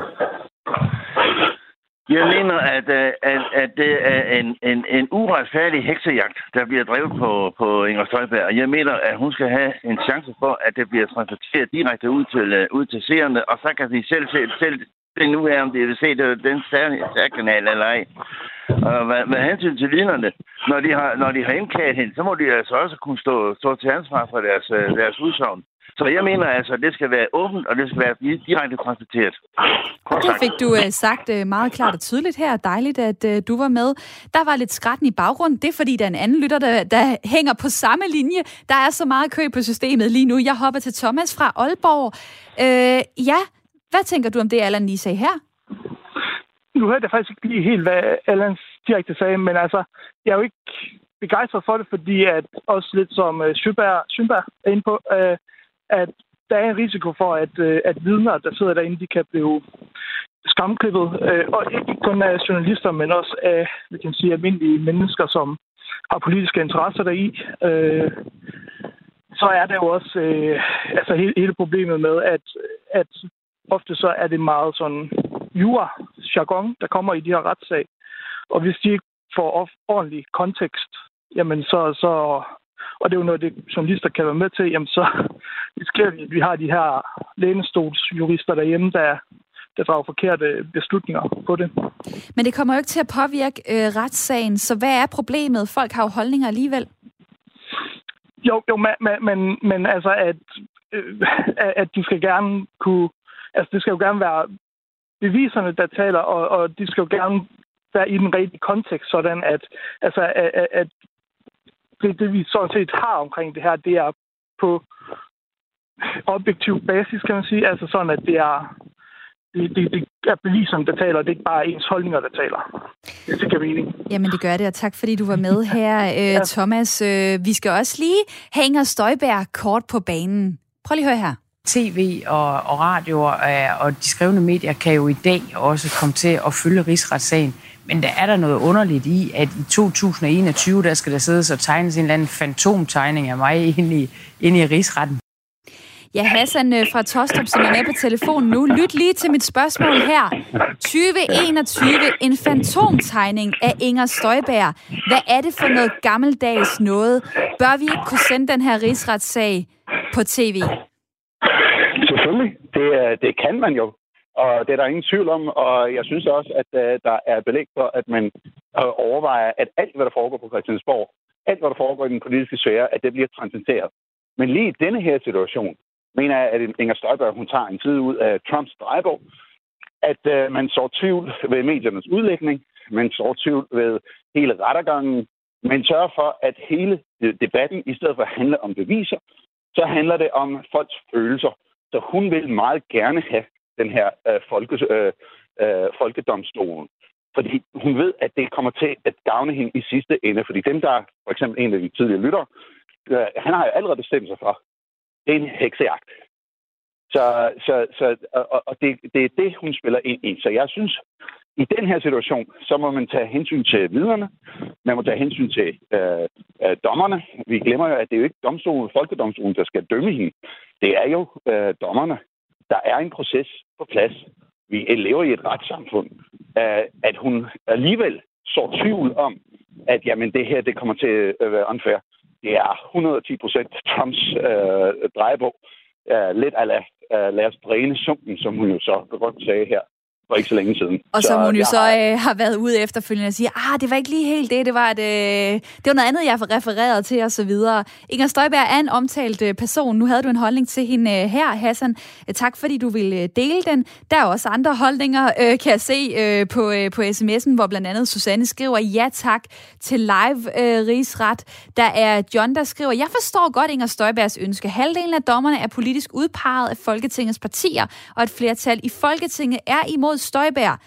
Jeg mener, at, øh, at, at det er en, en, en uretfærdig heksejagt, der bliver drevet på, på Inger Støjberg. Jeg mener, at hun skal have en chance for, at det bliver transporteret direkte ud til, øh, ud til seerne, og så kan de selv, se, selv det nu er, om de vil se det, den særkanal eller ej. Og hvad, hvad hensyn til vidnerne, når de har, når de har indkaldt hende, så må de altså også kunne stå, stå til ansvar for deres, øh, deres udsagn. Så jeg mener altså, at det skal være åbent, og det skal være direkte konstateret. Det fik du uh, sagt uh, meget klart og tydeligt her. Dejligt, at uh, du var med. Der var lidt skratten i baggrunden. Det er fordi, der er en anden lytter, der, der hænger på samme linje. Der er så meget kø på systemet lige nu. Jeg hopper til Thomas fra Aalborg. Uh, ja, hvad tænker du om det, Allan lige sagde her? Nu hørte jeg faktisk ikke lige helt, hvad Allan direkte sagde, men altså, jeg er jo ikke begejstret for det, fordi at også lidt som uh, Schøberg, er inde på, uh, at der er en risiko for, at, øh, at vidner, der sidder derinde, de kan blive skamklippet. Øh, og ikke kun af journalister, men også af vi kan sige, almindelige mennesker, som har politiske interesser deri. Øh, så er der jo også altså hele, hele problemet med, at, at ofte så er det meget sådan jura-jargon, der kommer i de her retssag. Og hvis de ikke får ordentlig kontekst, jamen så, så og det er jo noget, det journalister kan være med til, jamen så risikerer vi, at vi har de her lænestolsjurister derhjemme, der, der drager forkerte beslutninger på det. Men det kommer jo ikke til at påvirke øh, retssagen, så hvad er problemet? Folk har jo holdninger alligevel. Jo, jo men, men, men altså, at, øh, at de skal gerne kunne... Altså, det skal jo gerne være beviserne, der taler, og, og de skal jo gerne være i den rigtige kontekst, sådan at, altså, at, at det, det, vi sådan set har omkring det her, det er på objektiv basis, kan man sige. Altså sådan, at det er, det, det, det er beviserne, der taler, og det er ikke bare ens holdninger, der taler. Det giver mening. Jamen, det gør det, og tak fordi du var med her, øh, Thomas. Øh, vi skal også lige hænge Støjberg kort på banen. Prøv lige at høre her. TV og, og radio og, og de skrevne medier kan jo i dag også komme til at følge rigsretssagen. Men der er der noget underligt i, at i 2021, der skal der sidde og tegnes en eller anden fantomtegning af mig inde i, inde i rigsretten. Ja, Hassan øh, fra Tostrup, som er med på telefonen nu. Lyt lige til mit spørgsmål her. 2021, en fantomtegning af Inger Støjberg. Hvad er det for noget gammeldags noget? Bør vi ikke kunne sende den her rigsretssag på tv? Selvfølgelig. Det, det kan man jo. Og det er der ingen tvivl om, og jeg synes også, at øh, der er belæg for, at man øh, overvejer, at alt, hvad der foregår på Christiansborg, alt, hvad der foregår i den politiske sfære, at det bliver transcenderet. Men lige i denne her situation, mener jeg, at Inger Støjberg, hun tager en tid ud af Trumps drejebog, at øh, man så tvivl ved mediernes udlægning, man så tvivl ved hele rettergangen, men sørger for, at hele øh, debatten, i stedet for at handle om beviser, så handler det om folks følelser. Så hun vil meget gerne have den her øh, folke, øh, øh, folkedomstolen. Fordi hun ved, at det kommer til at gavne hende i sidste ende. Fordi dem, der for eksempel en af de tidligere lytter, øh, han har jo allerede bestemt sig for, det er en heksejagt. Så, så, så, og, og det, det er det, hun spiller ind i. Så jeg synes, i den her situation, så må man tage hensyn til vidnerne, man må tage hensyn til øh, øh, dommerne. Vi glemmer jo, at det er jo ikke domstolen, folkedomstolen, der skal dømme hende. Det er jo øh, dommerne, der er en proces på plads. Vi lever i et retssamfund. Øh, at hun alligevel så tvivl om, at jamen, det her det kommer til at øh, være unfair. Det er 110 procent Trumps øh, drejebog. Øh, lidt ala, øh, lad os dræne sumpen, som hun jo så godt sagde her for ikke så længe siden. Og som hun jo så har... Øh, har været ude efterfølgende og siger, ah, det var ikke lige helt det, det var, et, øh, det var noget andet, jeg refereret til og så videre. Inger Støjberg er en omtalt øh, person. Nu havde du en holdning til hende øh, her, Hassan. Øh, tak fordi du ville øh, dele den. Der er også andre holdninger, øh, kan jeg se øh, på, øh, på sms'en, hvor blandt andet Susanne skriver, ja tak til live øh, rigsret. Der er John, der skriver, jeg forstår godt Inger Støjbergs ønske. Halvdelen af dommerne er politisk udpeget af Folketingets partier, og et flertal i Folketinget er imod støjbær.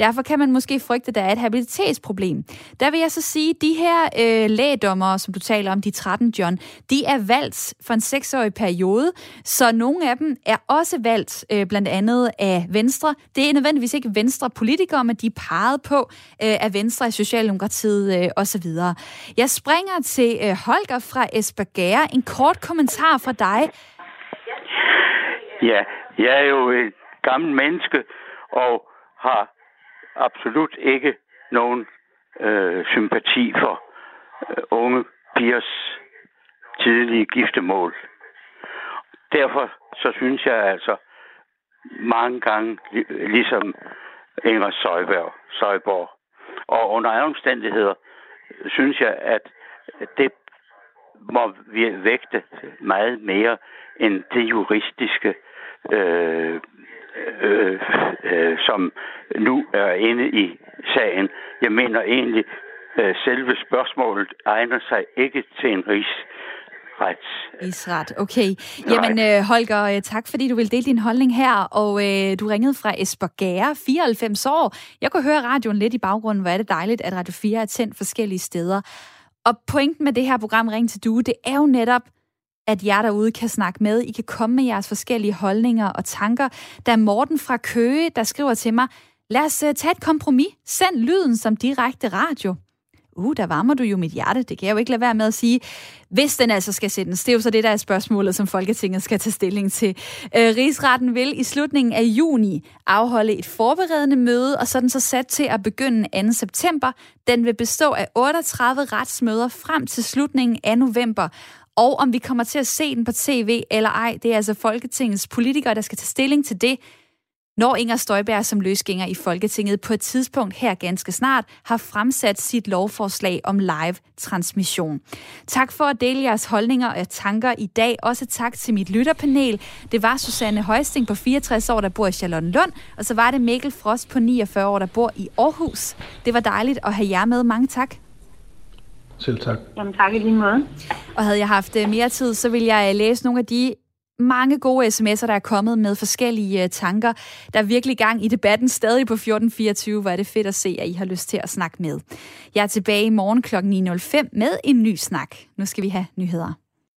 Derfor kan man måske frygte, at der er et habilitetsproblem. Der vil jeg så sige, at de her øh, lægedommere, som du taler om, de 13, John, de er valgt for en seksårig periode, så nogle af dem er også valgt øh, blandt andet af Venstre. Det er nødvendigvis ikke Venstre politikere, men de er peget på øh, af Venstre, i Socialdemokratiet øh, osv. Jeg springer til øh, Holger fra Esbergære. En kort kommentar fra dig. Ja, jeg er jo et gammelt menneske, og har absolut ikke nogen øh, sympati for øh, unge pigers tidlige giftemål. Derfor så synes jeg altså mange gange, ligesom Inger Søjberg, Søjborg, og under andre omstændigheder, synes jeg, at det må vi vægte meget mere end det juristiske, øh, øh, øh, som nu er inde i sagen. Jeg mener egentlig, øh, selve spørgsmålet egner sig ikke til en rigs Rigsret, okay. Jamen øh, Holger, øh, tak fordi du vil dele din holdning her, og øh, du ringede fra Esbergære, 94 år. Jeg kunne høre radioen lidt i baggrunden, hvor er det dejligt, at Radio 4 er tændt forskellige steder. Og pointen med det her program Ring til Due, det er jo netop, at jer derude kan snakke med. I kan komme med jeres forskellige holdninger og tanker. Der er Morten fra Køge, der skriver til mig, lad os øh, tage et kompromis. Send lyden som direkte radio. Uh, der varmer du jo mit hjerte. Det kan jeg jo ikke lade være med at sige. Hvis den altså skal sendes, det er jo så det, der er spørgsmålet, som Folketinget skal tage stilling til. Øh, Rigsretten vil i slutningen af juni afholde et forberedende møde, og så er den så sat til at begynde 2. september. Den vil bestå af 38 retsmøder frem til slutningen af november. Og om vi kommer til at se den på tv eller ej, det er altså Folketingets politikere, der skal tage stilling til det når Inger Støjberg som løsgænger i Folketinget på et tidspunkt her ganske snart har fremsat sit lovforslag om live transmission. Tak for at dele jeres holdninger og tanker i dag. Også tak til mit lytterpanel. Det var Susanne Højsting på 64 år, der bor i Charlottenlund, og så var det Mikkel Frost på 49 år, der bor i Aarhus. Det var dejligt at have jer med. Mange tak. Selv tak. Jamen tak i lige måde. Og havde jeg haft øh, mere tid, så ville jeg øh, læse nogle af de mange gode sms'er, der er kommet med forskellige uh, tanker. Der er virkelig gang i debatten stadig på 1424, hvor er det fedt at se, at I har lyst til at snakke med. Jeg er tilbage i morgen kl. 9.05 med en ny snak. Nu skal vi have nyheder.